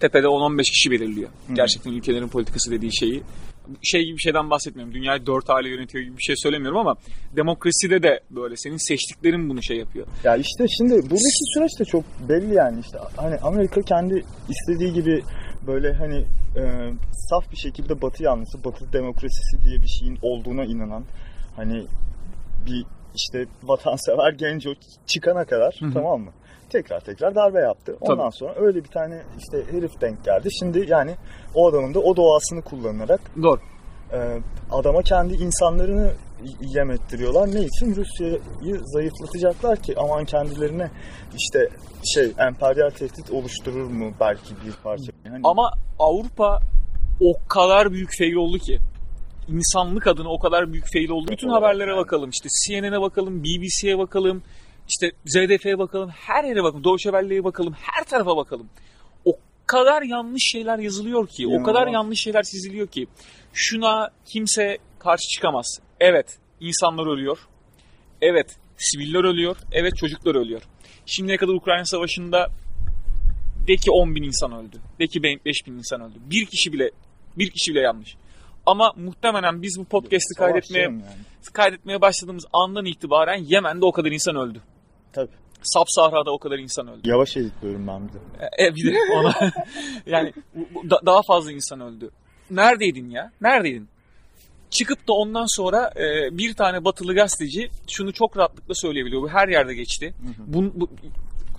Speaker 2: tepede 10-15 kişi belirliyor. Gerçekten ülkelerin politikası dediği şeyi. Şey gibi bir şeyden bahsetmiyorum. Dünyayı dört aile yönetiyor gibi bir şey söylemiyorum ama demokraside de böyle. Senin seçtiklerin bunu şey yapıyor.
Speaker 1: Ya işte şimdi buradaki süreç de çok belli yani işte hani Amerika kendi istediği gibi böyle hani e, saf bir şekilde Batı yanlısı, Batı demokrasisi diye bir şeyin olduğuna inanan hani bir işte vatansever genç o çıkana kadar tamam mı? Tekrar tekrar darbe yaptı. Ondan
Speaker 2: Tabii.
Speaker 1: sonra öyle bir tane işte herif denk geldi. Şimdi yani o adamın da o doğasını kullanarak
Speaker 2: Doğru.
Speaker 1: ee, adama kendi insanlarını yem ettiriyorlar. Ne için? Rusya'yı zayıflatacaklar ki aman kendilerine işte şey emperyal tehdit oluşturur mu belki bir parça. Yani
Speaker 2: Ama Avrupa o kadar büyük fail oldu ki. insanlık adına o kadar büyük fail oldu. Bütün haberlere bakalım. İşte CNN'e bakalım, BBC'ye bakalım, işte ZDF'ye bakalım, her yere bakalım. Deutsche Welle'ye bakalım, her tarafa bakalım. O kadar yanlış şeyler yazılıyor ki, o kadar yanlış şeyler çiziliyor ki. Şuna kimse karşı çıkamaz. Evet, insanlar ölüyor. Evet, siviller ölüyor. Evet, çocuklar ölüyor. Şimdiye kadar Ukrayna Savaşı'nda de ki 10 bin insan öldü. De ki 5 bin insan öldü. Bir kişi bile bir kişi bile yanlış. Ama muhtemelen biz bu podcast'i kaydetmeye
Speaker 1: yani.
Speaker 2: kaydetmeye başladığımız andan itibaren Yemen'de o kadar insan öldü.
Speaker 1: Tabii.
Speaker 2: Sap-Sahra'da o kadar insan öldü.
Speaker 1: Yavaş editliyorum ben bir de.
Speaker 2: E, bir de ona [laughs] yani da- daha fazla insan öldü. Neredeydin ya? Neredeydin? Çıkıp da ondan sonra e, bir tane batılı gazeteci şunu çok rahatlıkla söyleyebiliyor. Bu her yerde geçti. Bunu, bu-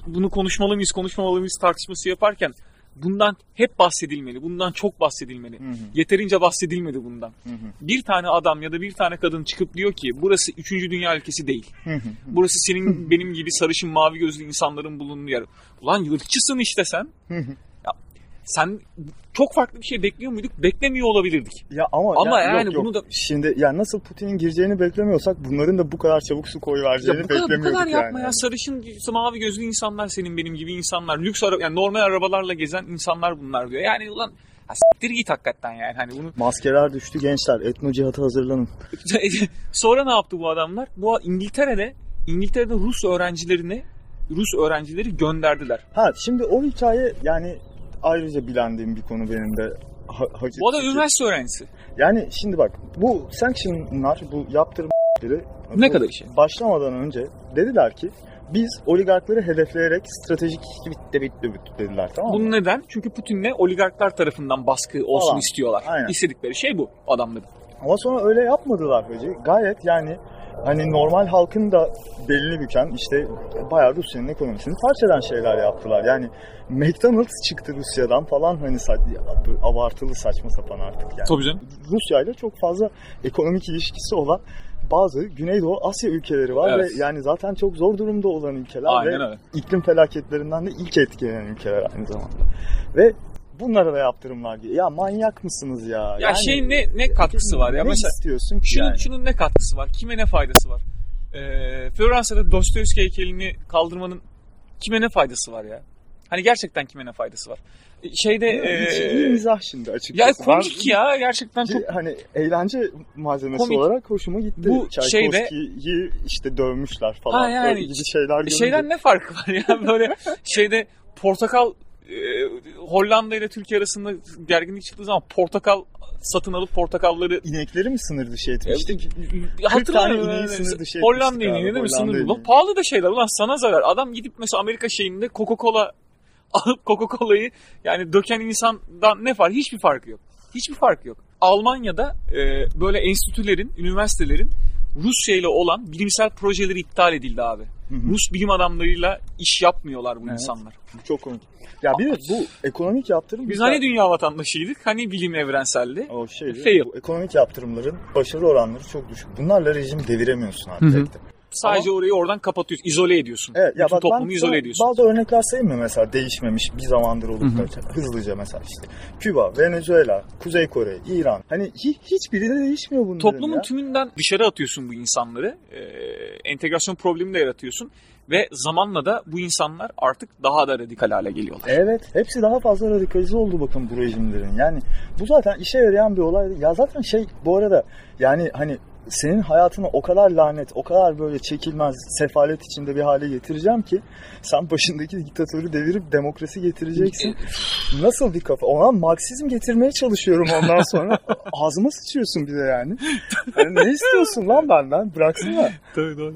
Speaker 2: bunu konuşmalı mıyız, konuşmamalı mıyız tartışması yaparken bundan hep bahsedilmeli. Bundan çok bahsedilmeli.
Speaker 1: Hı hı.
Speaker 2: Yeterince bahsedilmedi bundan.
Speaker 1: Hı hı.
Speaker 2: Bir tane adam ya da bir tane kadın çıkıp diyor ki burası 3. dünya ülkesi değil.
Speaker 1: Hı hı.
Speaker 2: Burası senin benim gibi sarışın mavi gözlü insanların bulunduğu yer. Ulan ırkçısın işte sen.
Speaker 1: Hı hı.
Speaker 2: Ya, sen çok farklı bir şey bekliyor muyduk? Beklemiyor olabilirdik.
Speaker 1: Ya ama,
Speaker 2: Ama
Speaker 1: ya-
Speaker 2: yani
Speaker 1: yok,
Speaker 2: bunu da-
Speaker 1: şimdi ya nasıl Putin'in gireceğini beklemiyorsak bunların da bu kadar çabuk su koyu
Speaker 2: Ya
Speaker 1: vereceğini
Speaker 2: bu kadar, bu
Speaker 1: beklemiyorduk
Speaker 2: kadar yapma
Speaker 1: yani.
Speaker 2: ya. Sarışın mavi gözlü insanlar senin benim gibi insanlar. Lüks ara yani normal arabalarla gezen insanlar bunlar diyor. Yani ulan ha, siktir git hakikaten yani. Hani bunu
Speaker 1: Maskeler düştü gençler. Etno cihata hazırlanın. [laughs]
Speaker 2: Sonra ne yaptı bu adamlar? Bu İngiltere'de İngiltere'de Rus öğrencilerini Rus öğrencileri gönderdiler.
Speaker 1: Ha şimdi o hikaye yani ayrıca bilendiğim bir konu benim de. Ha, Hacı
Speaker 2: Bu adam
Speaker 1: Türkiye.
Speaker 2: üniversite öğrencisi.
Speaker 1: Yani şimdi bak bu sanctionlar, bu yaptırımları
Speaker 2: Ne kadar işe?
Speaker 1: başlamadan önce dediler ki biz oligarkları hedefleyerek stratejik bitti bitti bitti dediler tamam mı?
Speaker 2: Bunun neden? Çünkü Putin'le oligarklar tarafından baskı olsun
Speaker 1: Falan.
Speaker 2: istiyorlar.
Speaker 1: Aynen.
Speaker 2: İstedikleri şey bu adamların.
Speaker 1: Ama sonra öyle yapmadılar hacı. Gayet yani hani normal halkın da belini büken işte bayağı Rusya'nın ekonomisini parçadan şeyler yaptılar. Yani McDonald's çıktı Rusya'dan falan hani abartılı saçma sapan artık yani.
Speaker 2: Tabii canım.
Speaker 1: Rusya ile çok fazla ekonomik ilişkisi olan bazı Güneydoğu Asya ülkeleri var
Speaker 2: Evet.
Speaker 1: ve yani zaten çok zor durumda olan ülkeler
Speaker 2: Aynen
Speaker 1: ve
Speaker 2: öyle.
Speaker 1: iklim felaketlerinden de ilk etkilenen ülkeler aynı zamanda. Ve bunlara da yaptırımlar geliyor. Ya manyak mısınız ya?
Speaker 2: Ya şey ne ne katkısı var ya
Speaker 1: ne
Speaker 2: mesela
Speaker 1: istiyorsun ki
Speaker 2: şunun
Speaker 1: yani?
Speaker 2: şunun ne katkısı var? Kime ne faydası var? Ee, Floransa'da Dostoyevski heykelini kaldırmanın kime ne faydası var ya? Hani gerçekten kime ne faydası var? Ee, Şeyde
Speaker 1: Hiç iyi
Speaker 2: ee,
Speaker 1: mizah şimdi açıkçası.
Speaker 2: ya
Speaker 1: Ben-
Speaker 2: komik ya gerçekten çok
Speaker 1: Hani eğlence malzemesi
Speaker 2: Komik.
Speaker 1: olarak hoşuma gitti.
Speaker 2: Bu
Speaker 1: Çaykovski'yi işte dövmüşler falan.
Speaker 2: Ha, yani
Speaker 1: Böyle gibi şeyler görünce.
Speaker 2: şeyden ne farkı var ya böyle [laughs] şeyde portakal e, Hollanda ile Türkiye arasında gerginlik çıktığı zaman portakal satın alıp portakalları
Speaker 1: İnekleri mi sınır dışı etmiştik?
Speaker 2: Hatırlamıyorum.
Speaker 1: tane
Speaker 2: yani.
Speaker 1: sınır dışı
Speaker 2: Hollanda ineği değil mi? Sınır
Speaker 1: ineği.
Speaker 2: Pahalı da şeyler. Ulan sana zarar. Adam gidip mesela Amerika şeyinde Coca-Cola [laughs] alıp Coca-Cola'yı yani döken insandan ne fark? Hiçbir farkı yok. Hiçbir farkı yok. Almanya'da e, böyle enstitülerin, üniversitelerin Rusya ile olan bilimsel projeleri iptal edildi abi.
Speaker 1: hı.
Speaker 2: Rus bilim adamlarıyla iş yapmıyorlar bu
Speaker 1: Evet.
Speaker 2: insanlar.
Speaker 1: Çok komik. Ya bir de bu ekonomik yaptırım...
Speaker 2: Biz
Speaker 1: güzel.
Speaker 2: hani dünya vatandaşıydık, hani bilim evrenseldi.
Speaker 1: O şey,
Speaker 2: Fail.
Speaker 1: bu ekonomik yaptırımların başarı oranları çok düşük. Bunlarla rejim deviremiyorsun
Speaker 2: Hı
Speaker 1: abi
Speaker 2: hı. Sadece orayı oradan kapatıyorsun, izole ediyorsun.
Speaker 1: Evet, ya
Speaker 2: Bütün
Speaker 1: bak
Speaker 2: toplumu
Speaker 1: ben
Speaker 2: izole ediyorsun.
Speaker 1: Bazı örnekler sayayım mı mesela değişmemiş bir zamandır olup da hızlıca mesela işte Küba, Venezuela, Kuzey Kore, İran. Hani hi- hiçbiri de değişmiyor bunların
Speaker 2: Toplumun
Speaker 1: ya.
Speaker 2: tümünden dışarı atıyorsun bu insanları. Ee, entegrasyon problemi de yaratıyorsun. Ve zamanla da bu insanlar artık daha da radikal hale geliyorlar.
Speaker 1: Evet, hepsi daha fazla radikalize oldu bakın bu rejimlerin. Yani bu zaten işe yarayan bir olay. Ya zaten şey bu arada yani hani senin hayatını o kadar lanet, o kadar böyle çekilmez, sefalet içinde bir hale getireceğim ki sen başındaki diktatörü devirip demokrasi getireceksin. Nasıl bir kafa? Ona Marksizm getirmeye çalışıyorum ondan sonra. [laughs] Ağzıma sıçıyorsun bir de yani. yani ne istiyorsun lan benden? Bıraksana.
Speaker 2: Tabii doğru.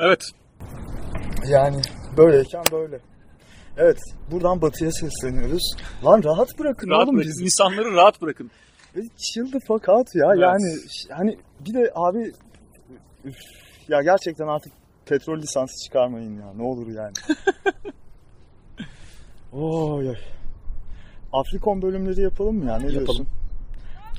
Speaker 2: Evet.
Speaker 1: Yani böyleyken böyle. Evet, buradan batıya sesleniyoruz. Lan rahat bırakın
Speaker 2: Rahat
Speaker 1: oğlum
Speaker 2: bırakın.
Speaker 1: bizi.
Speaker 2: İnsanları rahat bırakın.
Speaker 1: Ve Chill the fuck out ya.
Speaker 2: Evet.
Speaker 1: Yani hani bir de abi üf, ya gerçekten artık petrol lisansı çıkarmayın ya. Ne olur yani. [laughs] Oy oy. Afrikon bölümleri yapalım mı ya? Ne
Speaker 2: Yapalım.
Speaker 1: diyorsun?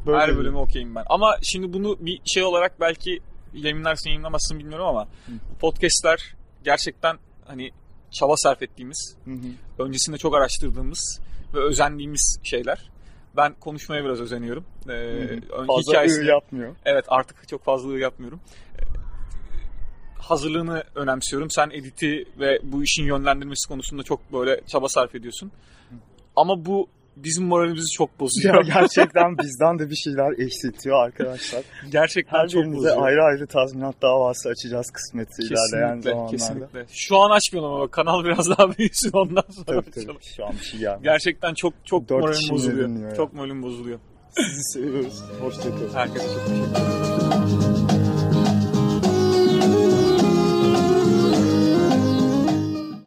Speaker 1: Böyle
Speaker 2: Her bölümü okeyim ben. Ama şimdi bunu bir şey olarak belki yayınlarsın yayınlamazsın bilmiyorum ama bu podcastler gerçekten hani çaba sarf ettiğimiz,
Speaker 1: Hı hı.
Speaker 2: öncesinde çok araştırdığımız ve özendiğimiz şeyler. Ben konuşmaya biraz özeniyorum. Ee,
Speaker 1: Hı hı.
Speaker 2: ön-
Speaker 1: Fazla
Speaker 2: hikayesini-
Speaker 1: yapmıyor.
Speaker 2: Evet artık çok fazla yapmıyorum. Ee, Hazırlığını önemsiyorum. Sen editi ve bu işin yönlendirmesi konusunda çok böyle çaba sarf ediyorsun. Ama bu bizim moralimizi çok
Speaker 1: Ya
Speaker 2: bozuyor.
Speaker 1: gerçekten bizden de bir şeyler eksiltiyor arkadaşlar.
Speaker 2: Gerçekten
Speaker 1: Her
Speaker 2: çok bozuyor.
Speaker 1: ayrı ayrı tazminat davası açacağız ilerleyen
Speaker 2: Kesinlikle,
Speaker 1: zamanlarda.
Speaker 2: kesinlikle. Şu an açmıyorum ama kanal biraz daha [laughs] büyüsün ondan sonra
Speaker 1: Tabii
Speaker 2: açalım.
Speaker 1: tabii. Şu an bir şey gelmiyor.
Speaker 2: Gerçekten çok çok
Speaker 1: Dört
Speaker 2: moralim bozuluyor.
Speaker 1: ya.
Speaker 2: Çok moralim bozuluyor.
Speaker 1: Sizi seviyoruz. Hoşçakalın.
Speaker 2: Herkese çok teşekkür ederim.